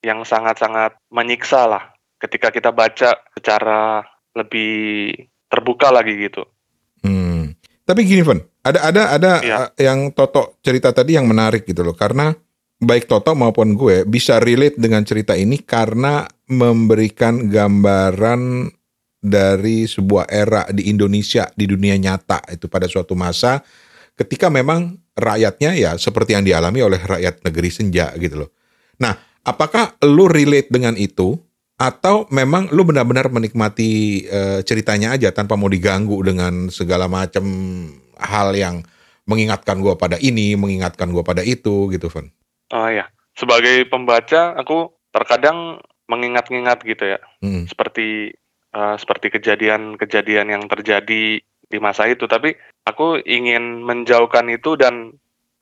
Speaker 3: yang sangat-sangat menyiksa lah ketika kita baca secara lebih terbuka lagi gitu.
Speaker 1: Tapi gini, Van, ada ada ada uh, yang Toto cerita tadi yang menarik gitu loh, karena baik Toto maupun gue bisa relate dengan cerita ini karena memberikan gambaran dari sebuah era di Indonesia di dunia nyata itu pada suatu masa ketika memang rakyatnya ya seperti yang dialami oleh rakyat negeri senja gitu loh. Nah, apakah lu relate dengan itu atau memang lu benar-benar menikmati eh, ceritanya aja tanpa mau diganggu dengan segala macam hal yang mengingatkan gua pada ini, mengingatkan gua pada itu gitu, Van.
Speaker 3: Oh ya, sebagai pembaca aku terkadang mengingat-ingat gitu ya,
Speaker 1: Hmm.
Speaker 3: seperti eh, seperti kejadian-kejadian yang terjadi di masa itu. Tapi aku ingin menjauhkan itu dan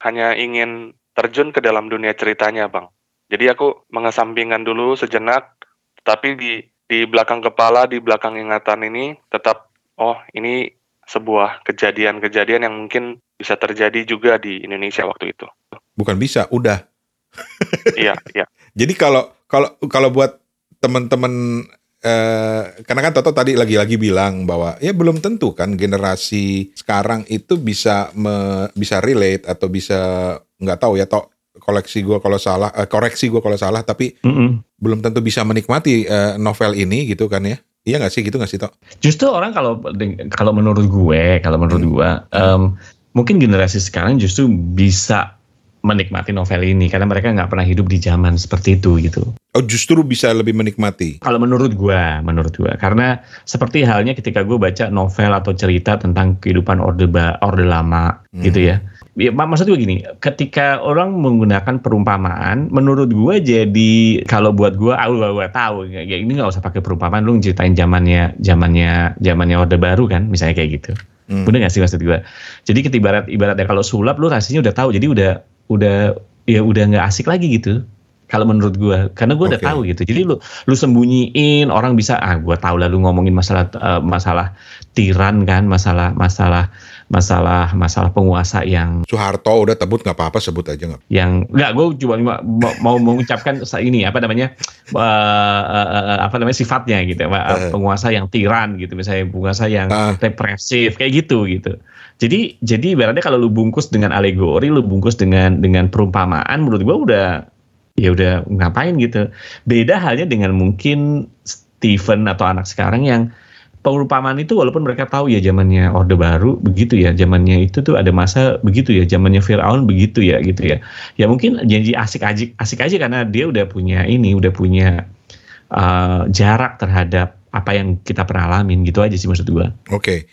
Speaker 3: hanya ingin terjun ke dalam dunia ceritanya, bang. Jadi aku mengesampingkan dulu sejenak, tapi di di belakang kepala, di belakang ingatan ini tetap, oh ini sebuah kejadian-kejadian yang mungkin bisa terjadi juga di Indonesia waktu itu.
Speaker 1: Bukan bisa, udah. [laughs]
Speaker 3: Iya, iya.
Speaker 1: Jadi kalau kalau kalau buat teman-teman eh, karena kan Toto tadi lagi-lagi bilang bahwa ya belum tentu kan generasi sekarang itu bisa me- bisa relate atau bisa nggak tahu ya Tok koleksi gua kalau salah eh, koreksi gua kalau salah tapi
Speaker 2: Mm-mm.
Speaker 1: belum tentu bisa menikmati eh, novel ini gitu kan ya iya nggak sih gitu nggak sih Tok
Speaker 2: Justru orang kalau kalau menurut gue, kalau menurut
Speaker 1: Hmm.
Speaker 2: gue, em, mungkin generasi sekarang justru bisa menikmati novel ini karena mereka nggak pernah hidup di zaman seperti itu gitu.
Speaker 1: oh justru bisa lebih menikmati
Speaker 2: Kalau menurut gue, menurut gue, karena seperti halnya ketika gue baca novel atau cerita tentang kehidupan orde ba, orde lama
Speaker 1: Hmm.
Speaker 2: gitu ya. Ya, mak- maksud gue gini, ketika orang menggunakan perumpamaan, menurut gue jadi kalau buat gue, ah gue, gue tahu, ya, ini nggak usah pakai perumpamaan, lu ceritain zamannya, zamannya, zamannya orde baru kan, misalnya kayak gitu.
Speaker 1: Hmm.
Speaker 2: Bener gak sih maksud gue? Jadi ketika ibarat ibaratnya kalau sulap lu rasanya udah tahu, jadi udah udah ya udah nggak asik lagi gitu. Kalau menurut gue, karena gue udah
Speaker 1: Oke.
Speaker 2: tahu gitu. Jadi lu lu sembunyiin orang bisa ah gue tahu lah lu ngomongin masalah eh, masalah tiran kan, masalah masalah masalah masalah penguasa yang
Speaker 1: Soeharto udah tebut nggak apa-apa sebut aja nggak
Speaker 2: yang enggak gue cuma mau, mau mengucapkan ini apa namanya eh, eh, eh, apa namanya sifatnya gitu.
Speaker 1: Eh.
Speaker 2: penguasa yang tiran gitu misalnya penguasa yang
Speaker 1: Ah.
Speaker 2: represif kayak gitu gitu jadi jadi ibaratnya kalau lu bungkus dengan alegori lu bungkus dengan dengan perumpamaan menurut gue udah ya udah ngapain gitu beda halnya dengan mungkin Steven atau anak sekarang yang perumpamaan itu walaupun mereka tahu ya zamannya Orde Baru begitu ya zamannya itu tuh ada masa begitu ya zamannya Firaun begitu ya gitu ya ya mungkin jadi asik aja asik aja karena dia udah punya ini udah punya uh, jarak terhadap apa yang kita pernah alamin gitu aja sih maksud gua
Speaker 1: oke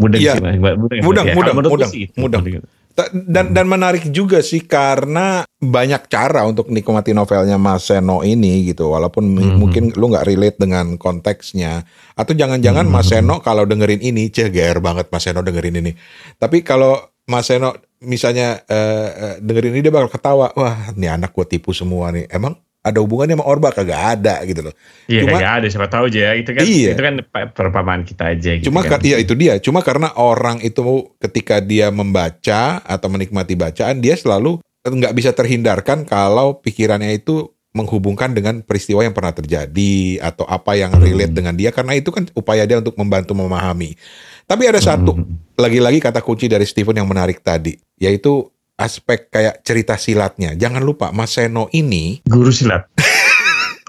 Speaker 2: mudah sih Mas. mudah Ya,
Speaker 1: mudeng,
Speaker 2: kalau menurut gua
Speaker 1: mudeng,
Speaker 2: sih itu.
Speaker 1: mudeng. Ta- Dan dan menarik juga sih karena banyak cara untuk nikmati novelnya Mas Seno ini gitu. Walaupun
Speaker 2: Mhm.
Speaker 1: mungkin lu nggak relate dengan konteksnya atau jangan-jangan
Speaker 2: Mhm.
Speaker 1: Mas Seno kalau dengerin ini, ceh GR banget Mas Seno dengerin ini. Tapi kalau Mas Seno misalnya eh, dengerin ini dia bakal ketawa. Wah, ini anak gua tipu semua nih. Emang ada hubungannya sama Orba kagak ada gitu loh.
Speaker 2: Iya
Speaker 1: Cuma-
Speaker 2: kagak ada siapa tahu aja itu kan
Speaker 1: Iya.
Speaker 2: itu kan pe- perumpamaan kita aja gitu
Speaker 1: Cuma
Speaker 2: kan.
Speaker 1: iya itu dia. Cuma karena orang itu ketika dia membaca atau menikmati bacaan, dia selalu nggak bisa terhindarkan kalau pikirannya itu menghubungkan dengan peristiwa yang pernah terjadi atau apa yang
Speaker 2: Hmm.
Speaker 1: relate dengan dia karena itu kan upaya dia untuk membantu memahami. Tapi ada satu
Speaker 2: Mhm.
Speaker 1: lagi-lagi kata kunci dari Stephen yang menarik tadi, yaitu aspek kayak cerita silatnya. Jangan lupa Mas Seno ini
Speaker 2: guru silat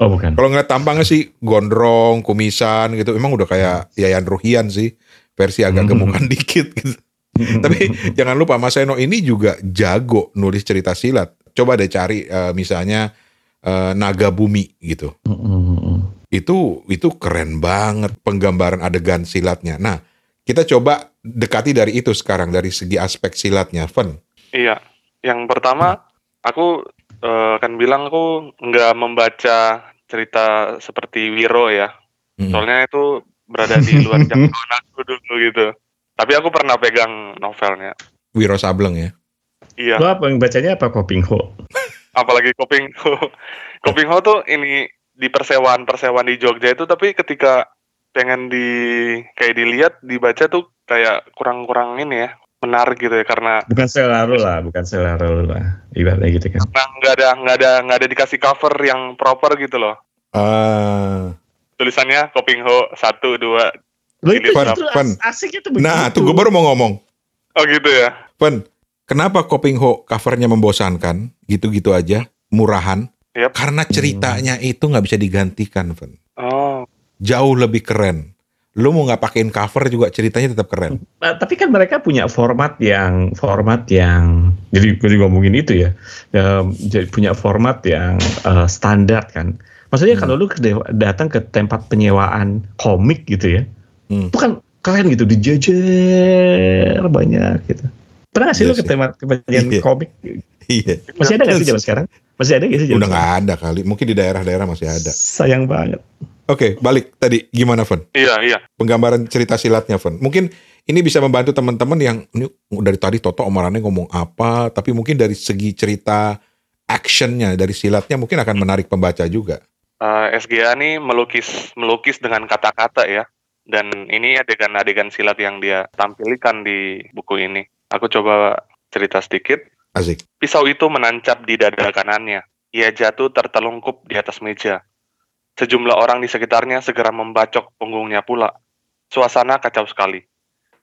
Speaker 2: Oh bukan.
Speaker 1: Kalau ngeliat tampangnya sih gondrong, kumisan gitu, emang udah kayak Yayan Ruhian sih, versi agak gemukan [laughs] dikit gitu. Tapi jangan lupa Mas Seno ini juga jago nulis cerita silat. Coba deh cari eh, misalnya eh, Naga Bumi gitu.
Speaker 2: Mm-mm.
Speaker 1: Itu itu keren banget penggambaran adegan silatnya. Nah, kita coba dekati dari itu sekarang dari segi aspek silatnya, Fen.
Speaker 3: Iya. Yang pertama, aku eh, akan bilang aku nggak membaca cerita seperti Wiro ya.
Speaker 1: Mm.
Speaker 3: Soalnya itu berada di luar [laughs] jangkauan aku dulu gitu. Tapi aku pernah pegang novelnya.
Speaker 1: Wiro Sableng ya.
Speaker 3: Iya.
Speaker 2: Lo apa yang bacanya apa Koping Ho? [laughs]
Speaker 3: apalagi Koping Ho. Koping Ho tuh ini di persewaan persewaan di Jogja itu tapi ketika pengen di kayak dilihat dibaca tuh kayak kurang-kurang ini ya menarik gitu ya karena
Speaker 2: Bukan selera lo lah, bukan selera lo lah. Ibaratnya gitu kan.
Speaker 3: nah, nggak ada nggak ada nggak ada dikasih cover yang proper gitu loh
Speaker 1: Ah,
Speaker 3: tulisannya Koping Ho satu dua
Speaker 2: Lo itu
Speaker 1: Fun,
Speaker 2: justru
Speaker 1: fun.
Speaker 2: as- asiknya tuh begitu.
Speaker 1: nah, tuh gue baru mau ngomong.
Speaker 3: oh gitu ya
Speaker 1: Fen, kenapa Koping Ho covernya membosankan? Gitu-gitu aja, murahan.
Speaker 3: Yap.
Speaker 1: Karena ceritanya itu nggak bisa digantikan, Fen.
Speaker 3: oh
Speaker 1: Jauh lebih keren. Lu mau nggak pakein cover juga ceritanya tetap keren.
Speaker 2: Nah, tapi kan mereka punya format yang format yang jadi gue ngomongin itu ya, ya jadi punya format yang eh, standar kan. Maksudnya
Speaker 1: Hmm.
Speaker 2: kalau lu ke- datang ke tempat penyewaan komik gitu ya,
Speaker 1: Hmm.
Speaker 2: itu kan keren gitu, dijejer banyak gitu. Pernah nggak sih
Speaker 1: Iya
Speaker 2: lu ke
Speaker 1: sih.
Speaker 2: tempat kebagian
Speaker 1: Iya.
Speaker 2: komik?
Speaker 1: Iya.
Speaker 2: Masih ada nggak sih zaman sekarang? Masih ada nggak sih?
Speaker 1: Udah nggak ada kali. Mungkin di daerah-daerah masih ada.
Speaker 2: Sayang banget.
Speaker 1: Oke, balik tadi gimana, Fen?
Speaker 3: iya iya
Speaker 1: Penggambaran cerita silatnya, Fen. Mungkin ini bisa membantu teman-teman yang ini dari tadi Toto omarannya ngomong apa, tapi mungkin dari segi cerita actionnya dari silatnya mungkin akan menarik pembaca juga.
Speaker 3: Eh, SGA nih melukis melukis dengan kata-kata ya dan ini adegan-adegan silat yang dia tampilkan di buku ini aku coba cerita sedikit
Speaker 1: Asik.
Speaker 3: Pisau itu menancap di dada kanannya. Ia jatuh tertelungkup di atas meja. Sejumlah orang di sekitarnya segera membacok punggungnya pula. Suasana kacau sekali.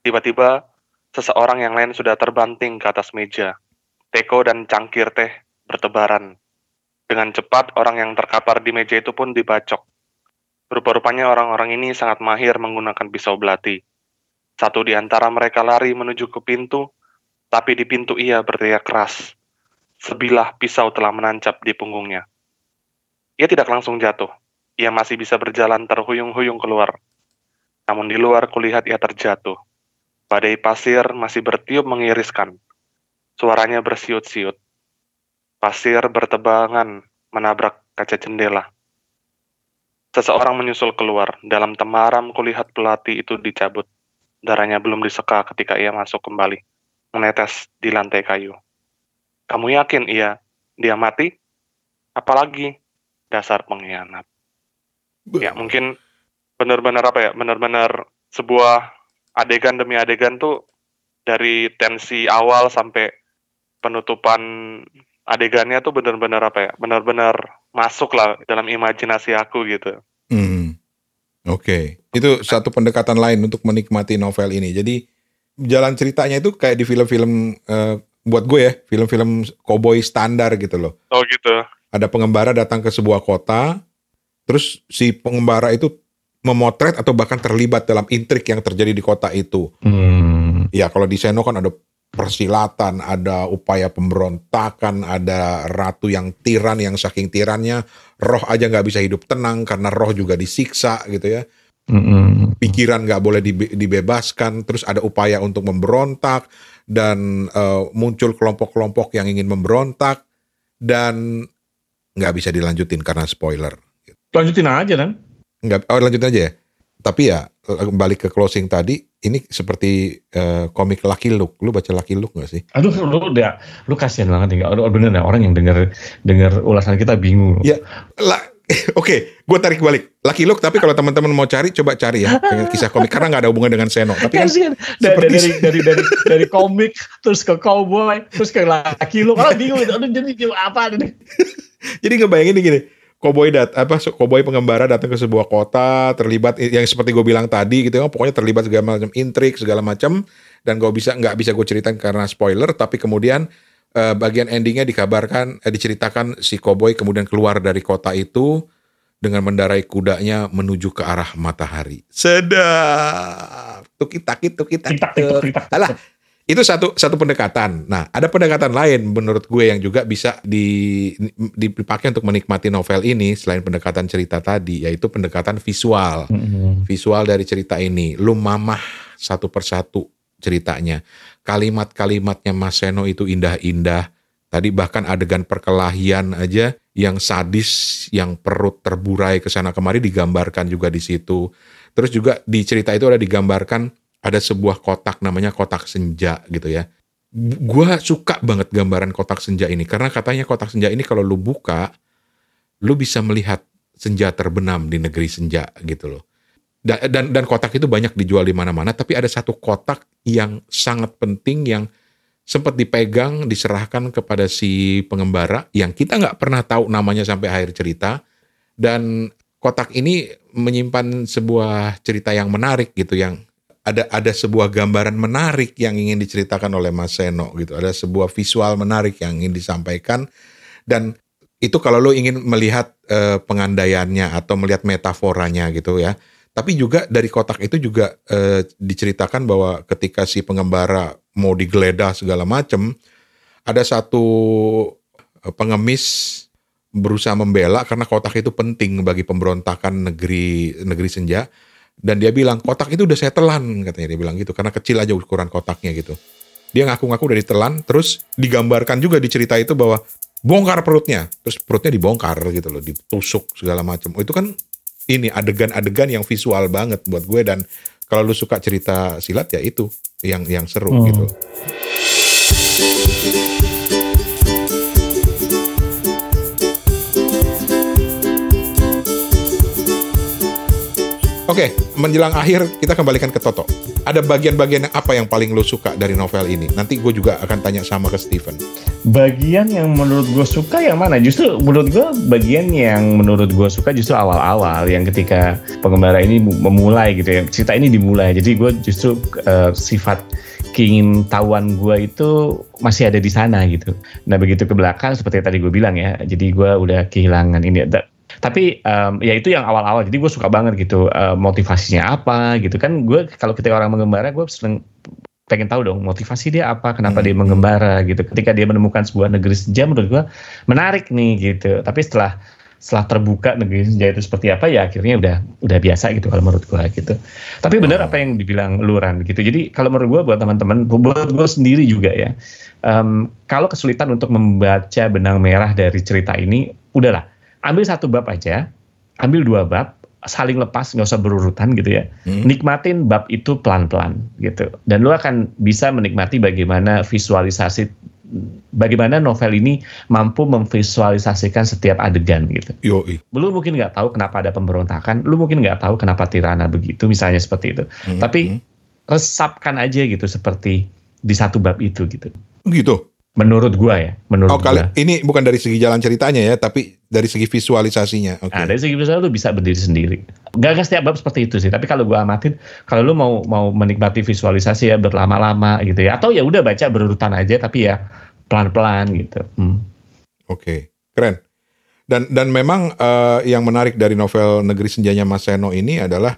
Speaker 3: Tiba-tiba, seseorang yang lain sudah terbanting ke atas meja. Teko dan cangkir teh bertebaran. Dengan cepat, orang yang terkapar di meja itu pun dibacok. Rupa-rupanya orang-orang ini sangat mahir menggunakan pisau belati. Satu di antara mereka lari menuju ke pintu, tapi di pintu ia berteriak keras. Sebilah pisau telah menancap di punggungnya. Ia tidak langsung jatuh. Ia masih bisa berjalan terhuyung-huyung keluar. Namun di luar kulihat ia terjatuh. Badai pasir masih bertiup mengiriskan. Suaranya bersiut-siut. Pasir bertebangan menabrak kaca jendela. Seseorang menyusul keluar. Dalam temaram kulihat pelati itu dicabut. Darahnya belum diseka ketika ia masuk kembali menetes di lantai kayu. Kamu yakin ia dia mati? Apalagi dasar pengkhianat. Ya mungkin benar-benar apa ya? Benar-benar sebuah adegan demi adegan tuh dari tensi awal sampai penutupan adegannya tuh benar-benar apa ya? Benar-benar masuk lah dalam imajinasi aku gitu.
Speaker 1: Hmm. Oke, itu satu pendekatan lain untuk menikmati novel ini. Jadi jalan ceritanya itu kayak di film-film eh, buat gue ya, film-film koboi standar gitu loh.
Speaker 3: Oh gitu.
Speaker 1: Ada pengembara datang ke sebuah kota, terus si pengembara itu memotret atau bahkan terlibat dalam intrik yang terjadi di kota itu.
Speaker 2: Hmm.
Speaker 1: Ya kalau di Seno kan ada persilatan, ada upaya pemberontakan, ada ratu yang tiran yang saking tirannya roh aja nggak bisa hidup tenang karena roh juga disiksa gitu ya.
Speaker 2: Mm-mm.
Speaker 1: Pikiran nggak boleh dibe- dibebaskan, terus ada upaya untuk memberontak dan eh, muncul kelompok-kelompok yang ingin memberontak dan nggak bisa dilanjutin karena spoiler.
Speaker 2: Lanjutin aja kan.
Speaker 1: Nggak, oh lanjutin aja ya. Tapi ya balik ke closing tadi, ini seperti eh, komik Lucky Luke. Lu baca Lucky Luke nggak sih?
Speaker 2: Aduh, lu udah, lu kasihan banget nih. Aduh, bener dah orang yang denger denger ulasan kita bingung.
Speaker 1: Ya, lah. [laughs] Oke, gue tarik balik. Lucky Luke, tapi kalau teman-teman mau cari, coba cari ya. Pengen kisah komik karena nggak ada hubungan dengan Seno. Tapi kan
Speaker 2: Kasihan. Da- [laughs]
Speaker 1: seperti-
Speaker 2: dari, dari dari dari komik terus ke cowboy terus ke laki lu orang bingung itu aduh jadi apa ini [laughs]
Speaker 1: jadi ngebayangin gini. Koboi dat apa koboi pengembara datang ke sebuah kota terlibat yang seperti gue bilang tadi gitu ya pokoknya terlibat segala macam intrik segala macam dan gue bisa nggak bisa gue ceritain karena spoiler tapi kemudian eh, bagian endingnya dikabarkan eh, diceritakan si koboi kemudian keluar dari kota itu dengan mendarai kudanya menuju ke arah matahari. Sedap. Tukitak.
Speaker 2: Titak, titak, titak.
Speaker 1: Alah, itu satu satu pendekatan. Nah, ada pendekatan lain menurut gue yang juga bisa di, dipakai untuk menikmati novel ini selain pendekatan cerita tadi, yaitu pendekatan visual.
Speaker 2: Mm-hmm.
Speaker 1: Visual dari cerita ini, lu mamah satu persatu ceritanya. Kalimat-kalimatnya Mas Seno itu indah-indah. Tadi bahkan adegan perkelahian aja yang sadis, yang perut terburai ke sana kemari digambarkan juga di situ. Terus juga di cerita itu ada digambarkan ada sebuah kotak namanya kotak senja gitu ya. Gua suka banget gambaran kotak senja ini karena katanya kotak senja ini kalau lu buka, lu bisa melihat senja terbenam di negeri senja gitu loh. Dan, dan dan kotak itu banyak dijual di mana-mana, tapi ada satu kotak yang sangat penting yang sempat dipegang, diserahkan kepada si pengembara yang kita nggak pernah tahu namanya sampai akhir cerita. Dan kotak ini menyimpan sebuah cerita yang menarik gitu, yang ada ada sebuah gambaran menarik yang ingin diceritakan oleh Mas Seno gitu. Ada sebuah visual menarik yang ingin disampaikan dan itu kalau lo ingin melihat uh, pengandaiannya atau melihat metaforanya gitu ya. Tapi juga dari kotak itu juga uh, diceritakan bahwa ketika si pengembara mau digeledah segala macam, ada satu pengemis berusaha membela karena kotak itu penting bagi pemberontakan negeri negeri senja dan dia bilang kotak itu udah saya telan katanya dia bilang gitu. Karena kecil aja ukuran kotaknya gitu. Dia ngaku-ngaku udah ditelan terus digambarkan juga di cerita itu bahwa bongkar perutnya. Terus perutnya dibongkar gitu loh ditusuk segala macam. Oh, itu kan ini adegan-adegan yang visual banget buat gue. Dan kalau lu suka cerita silat ya itu yang yang seru hmm. gitu Oke, menjelang akhir kita kembalikan ke Toto. Ada bagian-bagian apa yang paling lo suka dari novel ini? Nanti gue juga akan tanya sama ke Steven.
Speaker 2: Bagian yang menurut gue suka yang mana? Justru menurut gue bagian yang menurut gue suka justru awal-awal yang ketika pengembara ini memulai gitu ya. Cerita ini dimulai. Jadi gue justru uh, sifat keingin tahuan gue itu masih ada di sana gitu. Nah begitu ke belakang seperti tadi gue bilang ya. Jadi gue udah kehilangan ini tapi um, ya itu yang awal-awal. Jadi gue suka banget gitu uh, motivasinya apa gitu. Kan gue kalau kita orang mengembara gue seneng pengen tahu dong motivasi dia apa kenapa hmm. dia mengembara gitu. Ketika dia menemukan sebuah negeri senja menurut gue menarik nih gitu. Tapi setelah setelah terbuka negeri senja itu seperti apa ya akhirnya udah udah biasa gitu kalau menurut gue gitu. Tapi benar apa yang dibilang luran gitu. Jadi kalau menurut gue buat teman-teman buat gue sendiri juga ya um, kalau kesulitan untuk membaca benang merah dari cerita ini udahlah ambil satu bab aja, ambil dua bab, saling lepas nggak usah berurutan gitu ya. Hmm. Nikmatin bab itu pelan-pelan gitu. Dan lu akan bisa menikmati bagaimana visualisasi bagaimana novel ini mampu memvisualisasikan setiap adegan gitu.
Speaker 1: Yoi.
Speaker 2: Lu mungkin nggak tahu kenapa ada pemberontakan, lu mungkin nggak tahu kenapa Tirana begitu, misalnya seperti itu. Hmm. Tapi hmm. resapkan aja gitu seperti di satu bab itu gitu.
Speaker 1: Gitu.
Speaker 2: Menurut gua ya, menurut
Speaker 1: oh, kali, gua. Ini bukan dari segi jalan ceritanya ya, tapi dari segi visualisasinya.
Speaker 2: Okay. Nah, dari segi visual lu bisa berdiri sendiri. Gak, gak setiap bab seperti itu sih, tapi kalau gua amatin, kalau lu mau mau menikmati visualisasi ya berlama-lama gitu ya, atau ya udah baca berurutan aja, tapi ya pelan-pelan gitu. Hmm.
Speaker 1: Oke, okay. keren. Dan dan memang uh, yang menarik dari novel Negeri Senjanya Mas Seno ini adalah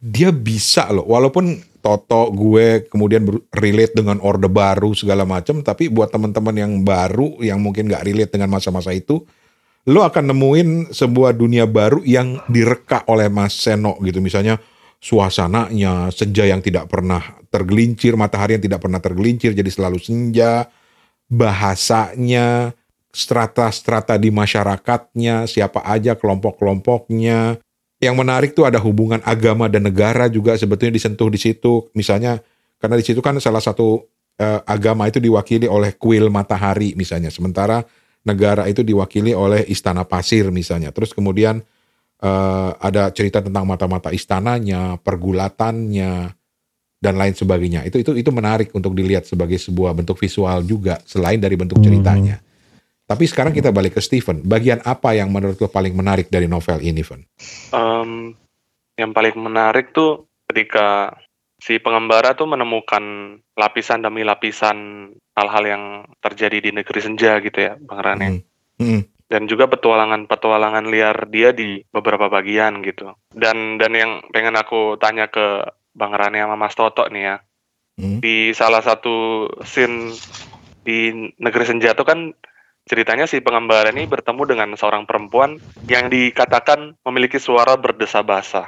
Speaker 1: dia bisa loh, walaupun Toto gue kemudian relate dengan orde baru segala macam tapi buat teman-teman yang baru yang mungkin nggak relate dengan masa-masa itu lo akan nemuin sebuah dunia baru yang direka oleh Mas Seno gitu. Misalnya suasananya senja yang tidak pernah tergelincir matahari yang tidak pernah tergelincir jadi selalu senja bahasanya strata-strata di masyarakatnya siapa aja kelompok-kelompoknya yang menarik tuh ada hubungan agama dan negara juga sebetulnya disentuh di situ. Misalnya karena di situ kan salah satu uh, agama itu diwakili oleh kuil matahari misalnya, sementara negara itu diwakili oleh istana pasir misalnya. Terus kemudian uh, ada cerita tentang mata-mata istananya, pergulatannya dan lain sebagainya. Itu itu itu menarik untuk dilihat sebagai sebuah bentuk visual juga selain dari bentuk ceritanya. Hmm. Tapi sekarang kita balik ke Steven. Bagian apa yang menurut lo paling menarik dari novel ini, Van?
Speaker 3: Um, yang paling menarik tuh ketika si pengembara tuh menemukan lapisan demi lapisan hal-hal yang terjadi di negeri senja gitu ya, Bang Rane. Hmm. Hmm. dan juga petualangan-petualangan liar dia di beberapa bagian gitu. Dan dan yang pengen aku tanya ke Bang Rani sama Mas Toto nih ya.
Speaker 1: Hmm.
Speaker 3: Di salah satu scene di Negeri Senja itu kan ceritanya si pengembara ini bertemu dengan seorang perempuan yang dikatakan memiliki suara berdesa basah.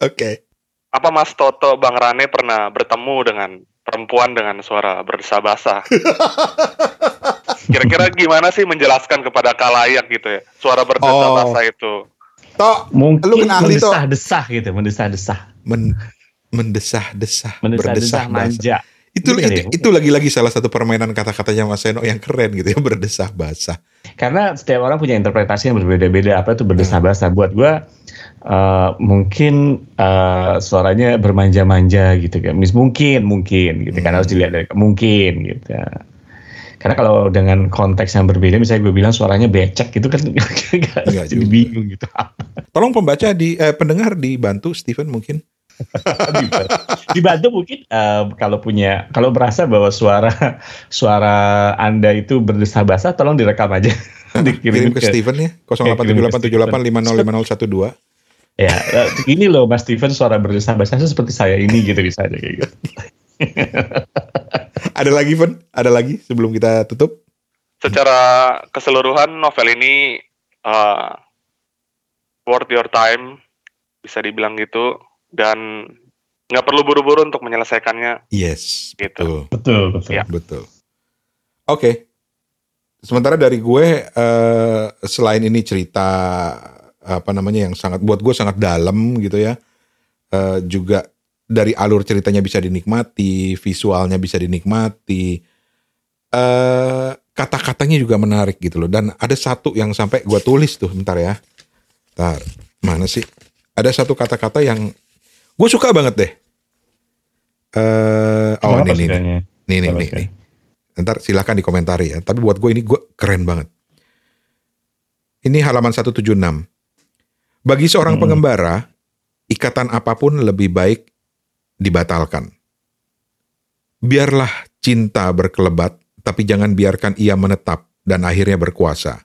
Speaker 1: Oke.
Speaker 3: Apa Mas Toto Bang Rane pernah bertemu dengan perempuan dengan suara berdesa basah? [laughs] Kira-kira gimana sih menjelaskan kepada kalayak gitu ya suara berdesa
Speaker 1: Oh.
Speaker 3: basah itu?
Speaker 1: Tok,
Speaker 2: Mungkin
Speaker 1: Lu kena ahli,
Speaker 2: mendesah-desah gitu, mendesah-desah.
Speaker 1: men mendesah-desah,
Speaker 2: Mendesah-desah manja.
Speaker 1: Itu
Speaker 2: Iya
Speaker 1: itu, lagi-lagi salah satu permainan kata-katanya Mas Seno yang keren gitu ya, [laughs] berdesah-basah.
Speaker 2: Karena setiap orang punya interpretasi yang berbeda-beda. Apa itu berdesah-basah? Buat gua eh, mungkin eh, suaranya bermanja-manja gitu kan. Mis- Mungkin, mungkin gitu kan
Speaker 1: Hmm.
Speaker 2: harus dilihat dari mungkin gitu. Karena kalau dengan konteks yang berbeda, misalnya gue bilang suaranya becek gitu kan
Speaker 1: Enggak [laughs]
Speaker 2: nggak jadi bingung gitu.
Speaker 1: Tolong pembaca di eh, pendengar dibantu Steven mungkin. [laughs]
Speaker 2: Dibantu mungkin eh, kalau punya kalau merasa bahwa suara suara anda itu berdesah basah, tolong direkam aja. [laughs]
Speaker 1: Kirim ke
Speaker 2: ke
Speaker 1: Steven ya
Speaker 2: Kirim ke
Speaker 1: 087878505012. [laughs]
Speaker 2: Ya, eh, ini loh Mas Steven suara berdesah basah seperti saya ini gitu bisa aja kayak gitu.
Speaker 1: Ada lagi, Ven? Ada lagi sebelum kita tutup?
Speaker 3: Secara keseluruhan novel ini uh, worth your time bisa dibilang gitu dan nggak perlu buru-buru untuk menyelesaikannya
Speaker 1: Yes,
Speaker 3: Gitu.
Speaker 1: betul.
Speaker 2: Betul, betul.
Speaker 3: Ya.
Speaker 1: Betul. Oke. Sementara dari gue eh, selain ini cerita apa namanya yang sangat buat gue sangat dalam gitu ya. eh, juga dari alur ceritanya bisa dinikmati, visualnya bisa dinikmati. eh kata-katanya juga menarik gitu loh dan ada satu yang sampai gue tulis tuh bentar ya. Bentar, mana sih? Ada satu kata-kata yang gue suka banget deh. Eh oh
Speaker 2: Kenapa
Speaker 1: ini nih,
Speaker 2: sukanya?
Speaker 1: nih nih
Speaker 2: Kenapa
Speaker 1: nih,
Speaker 2: sukanya?
Speaker 1: nih. Ntar silakan dikomentari ya. Tapi buat gue ini gue keren banget. Ini halaman 176. Bagi seorang
Speaker 2: Hmm.
Speaker 1: pengembara, ikatan apa pun lebih baik dibatalkan. Biarlah cinta berkelebat, tapi jangan biarkan ia menetap dan akhirnya berkuasa.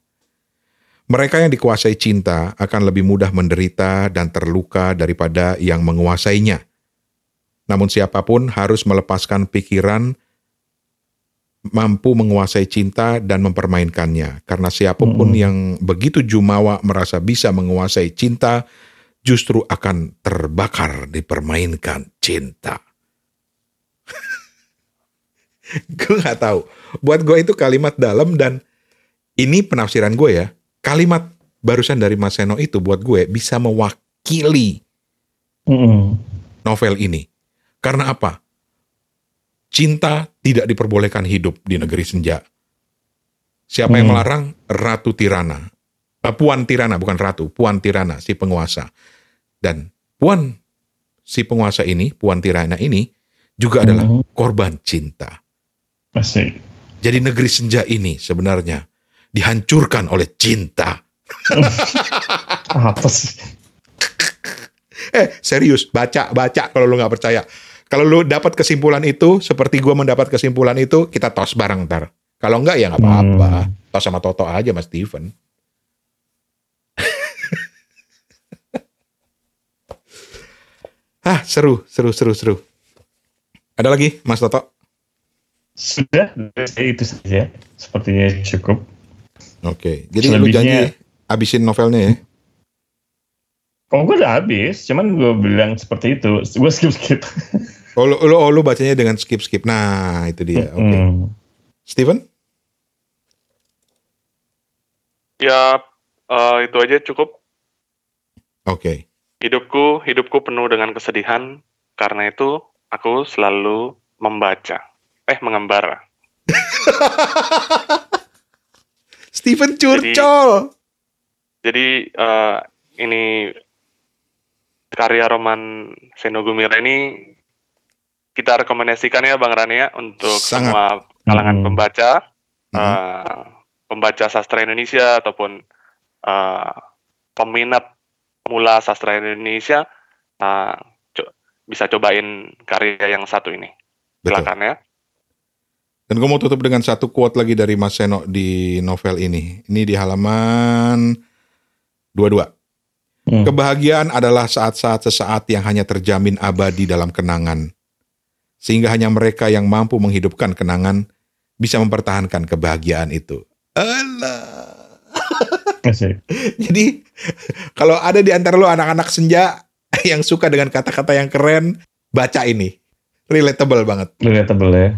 Speaker 1: Mereka yang dikuasai cinta akan lebih mudah menderita dan terluka daripada yang menguasainya. Namun siapa pun harus melepaskan pikiran mampu menguasai cinta dan mempermainkannya. Karena siapa pun
Speaker 2: Mm-mm.
Speaker 1: yang begitu jumawa merasa bisa menguasai cinta, justru akan terbakar dipermainkan cinta. [laughs] gue nggak tahu. Buat gue itu kalimat dalam dan ini penafsiran gue ya. Kalimat barusan dari Mas Seno itu buat gue bisa mewakili
Speaker 2: Mm-mm.
Speaker 1: novel ini. Karena apa? Cinta tidak diperbolehkan hidup di negeri senja. Siapa yang
Speaker 2: Hmm.
Speaker 1: melarang? Ratu Tirana. Eh, Puan Tirana, bukan ratu. Puan Tirana, si penguasa. Dan Puan, si penguasa ini, Puan Tirana ini, juga adalah
Speaker 2: Mhm.
Speaker 1: korban cinta.
Speaker 2: Asik.
Speaker 1: Jadi negeri senja ini sebenarnya dihancurkan oleh cinta.
Speaker 2: Apa sih?
Speaker 1: Eh, serius, baca, baca kalau lu nggak percaya. Kalau lu dapat kesimpulan itu, seperti gua mendapat kesimpulan itu, kita tos bareng ntar. Kalau enggak ya nggak apa-apa.
Speaker 2: Hmm.
Speaker 1: Tos sama Toto aja Mas Steven. Hah, [laughs] seru, seru, seru, seru. Ada lagi, Mas Toto?
Speaker 2: Sudah, itu saja. Sepertinya cukup.
Speaker 1: Oke, jadi lu janji abisin novelnya ya?
Speaker 2: Oh, gue udah habis. Cuman gue bilang seperti itu. Gue skip-skip.
Speaker 1: Oh, lu, lu, oh, lu bacanya dengan skip-skip. Nah, itu dia. Oke.
Speaker 2: Hmm.
Speaker 1: Steven?
Speaker 3: Ya eh, itu aja cukup.
Speaker 1: Oke.
Speaker 3: Hidupku hidupku penuh dengan kesedihan karena itu aku selalu membaca. Eh mengembara. [laughs]
Speaker 1: Steven Curcol.
Speaker 3: Jadi eh, ini karya roman Seno Gumira ini kita rekomendasikan ya Bang Rania untuk
Speaker 1: Sangat.
Speaker 3: semua kalangan
Speaker 2: Hmm.
Speaker 3: pembaca,
Speaker 1: Mhm.
Speaker 3: eh, pembaca sastra Indonesia ataupun eh, peminat pemula sastra Indonesia eh, co- bisa cobain karya yang satu ini. Silakan ya.
Speaker 1: Dan gue mau tutup dengan satu quote lagi dari Mas Seno di novel ini. Ini di halaman 22.
Speaker 2: Hmm.
Speaker 1: Kebahagiaan adalah saat-saat sesaat yang hanya terjamin abadi dalam kenangan. Sehingga hanya mereka yang mampu menghidupkan kenangan bisa mempertahankan kebahagiaan itu. [laughs]
Speaker 2: Asik.
Speaker 1: Jadi kalau ada di antara lo anak-anak senja yang suka dengan kata-kata yang keren, baca ini. Relatable banget.
Speaker 2: Relatable ya.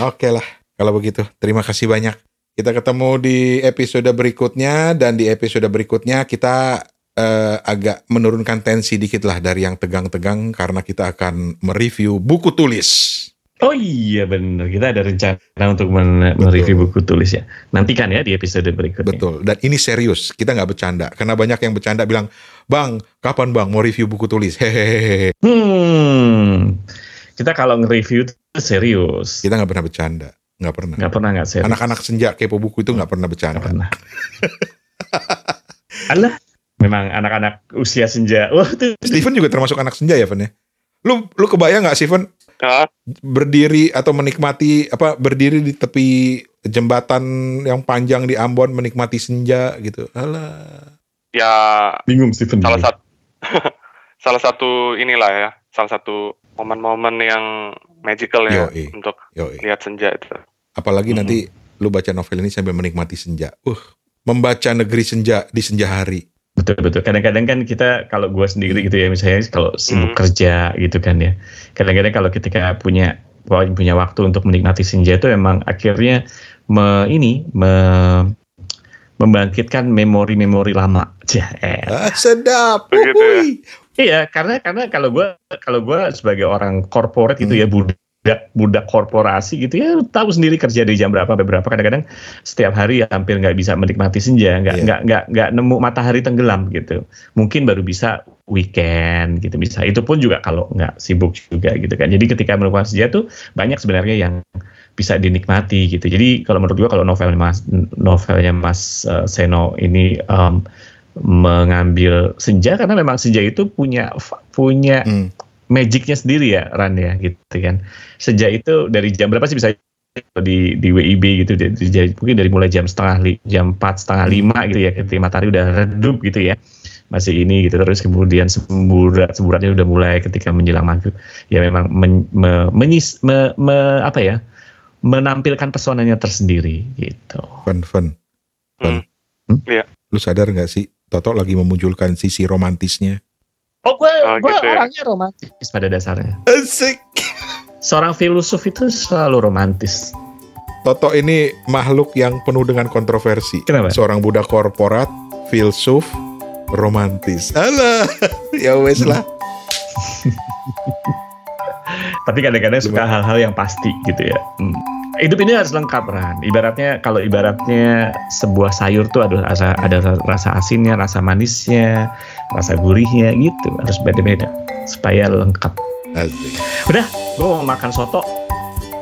Speaker 1: Oke lah, kalau begitu. Terima kasih banyak. Kita ketemu di episode berikutnya dan di episode berikutnya kita eh, agak menurunkan tensi dikit lah dari yang tegang-tegang karena kita akan mereview buku tulis.
Speaker 2: Oh iya benar, kita ada rencana untuk men- mereview buku tulis ya. Nantikan ya di episode berikutnya.
Speaker 1: Betul. Dan ini serius, kita nggak bercanda. Karena banyak yang bercanda bilang, Bang, kapan bang mau review buku tulis? Hehehe.
Speaker 2: Hmm, kita kalau nge-review itu serius.
Speaker 1: Kita nggak pernah bercanda. Nggak pernah.
Speaker 2: Nggak pernah nggak serius.
Speaker 1: Anak-anak senja kepo buku itu nggak pernah bercanda.
Speaker 2: pernah. [laughs] Alah, memang anak-anak usia senja. Wah, itu
Speaker 1: Steven juga termasuk anak senja ya, Fen ya? Lu lu kebayang nggak Steven
Speaker 3: Ah,
Speaker 1: berdiri atau menikmati apa berdiri di tepi jembatan yang panjang di Ambon menikmati senja gitu. Alah.
Speaker 3: ya
Speaker 2: bingung Steven.
Speaker 3: salah satu [laughs] salah satu inilah ya, salah satu momen-momen yang magical ya
Speaker 1: Yoi.
Speaker 3: untuk
Speaker 1: Yoi.
Speaker 3: lihat senja itu.
Speaker 1: Apalagi
Speaker 2: Mhm.
Speaker 1: nanti lu baca novel ini sambil menikmati senja. Uh, membaca negeri senja di senja hari.
Speaker 2: Betul betul. Kadang-kadang kan kita kalau gua sendiri gitu ya misalnya kalau sibuk
Speaker 3: Hmm.
Speaker 2: kerja gitu kan ya. Kadang-kadang kalau ketika punya punya waktu untuk menikmati senja itu emang akhirnya me, ini me- membangkitkan memori-memori lama. [laughs] Jah, eh.
Speaker 1: Ah, sedap.
Speaker 3: Begitu ya.
Speaker 2: Iya, karena karena kalau gua kalau gua sebagai orang korporat gitu
Speaker 1: Hmm.
Speaker 2: ya budak budak korporasi gitu ya tahu sendiri kerja dari jam berapa sampai berapa. Kadang-kadang setiap hari ya hampir nggak bisa menikmati senja nggak
Speaker 1: Iya.
Speaker 2: nggak nggak nggak nemu matahari tenggelam gitu. Mungkin baru bisa weekend gitu bisa. Itu pun juga kalau nggak sibuk juga gitu kan. Jadi ketika menemukan senja tuh banyak sebenarnya yang bisa dinikmati gitu. Jadi kalau menurut gua kalau novel mas novelnya mas eh, Seno ini em, mengambil senja karena memang senja itu punya punya
Speaker 1: Hmm.
Speaker 2: magicnya sendiri ya Ran ya gitu kan. Senja itu dari jam berapa sih bisa di di WIB gitu di- di- jadi mungkin dari mulai jam setengah li, jam empat setengah lima gitu ya ketika matahari udah redup gitu ya masih ini gitu terus kemudian semburat semburatnya udah mulai ketika menjelang maghrib ya memang men, me- menyis- me- me- apa ya menampilkan pesonanya tersendiri gitu.
Speaker 1: Fun, fun.
Speaker 3: Hmm.
Speaker 1: Lu sadar nggak sih, Toto lagi memunculkan sisi romantisnya.
Speaker 2: Oh gue
Speaker 3: Oh,
Speaker 2: gue
Speaker 3: gitu ya.
Speaker 2: orangnya romantis pada dasarnya.
Speaker 1: Asik.
Speaker 2: Seorang filosof itu selalu romantis.
Speaker 1: Toto ini makhluk yang penuh dengan kontroversi.
Speaker 2: Kenapa?
Speaker 1: Seorang budak korporat, filsuf, romantis. Alah, [laughs] ya wes lah. [laughs]
Speaker 2: Tapi kadang-kadang suka hal-hal yang pasti gitu ya. Hmm. Hidup ini harus lengkap Ran. Ibaratnya kalau ibaratnya sebuah sayur tuh ada rasa ada rasa asinnya, rasa manisnya, rasa gurihnya gitu. Harus beda-beda supaya lengkap.
Speaker 1: Asik.
Speaker 2: Udah, gue mau makan soto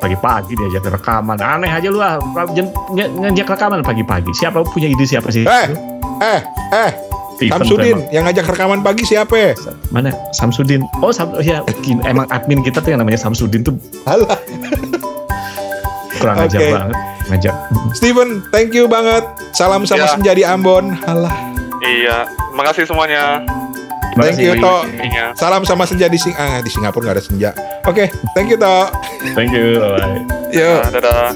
Speaker 2: pagi-pagi diajak rekaman. Aneh aja lu ah, ngajak rekaman pagi-pagi. Siapa punya ide siapa sih?
Speaker 1: Eh, eh, eh, Samsudin yang ngajak rekaman pagi siapa?
Speaker 2: emang. Mana? Samsudin. Oh, Sam, ya, [laughs] emang admin kita tuh yang namanya Samsudin tuh
Speaker 1: Alah,
Speaker 2: kurang ajar
Speaker 1: Oke.
Speaker 2: banget. Ngajak.
Speaker 1: Steven, thank you banget. Salam sama
Speaker 3: Ya.
Speaker 1: senja di Ambon. Alah,
Speaker 3: Iya, makasih semuanya.
Speaker 2: Terima
Speaker 1: Thank you, Tok.
Speaker 3: Ininya.
Speaker 1: salam sama senja di Sing ah, di Singapura nggak ada senja. Oke, thank you, Tok.
Speaker 2: Thank you. Bye.
Speaker 1: Yuk.
Speaker 3: Dadah.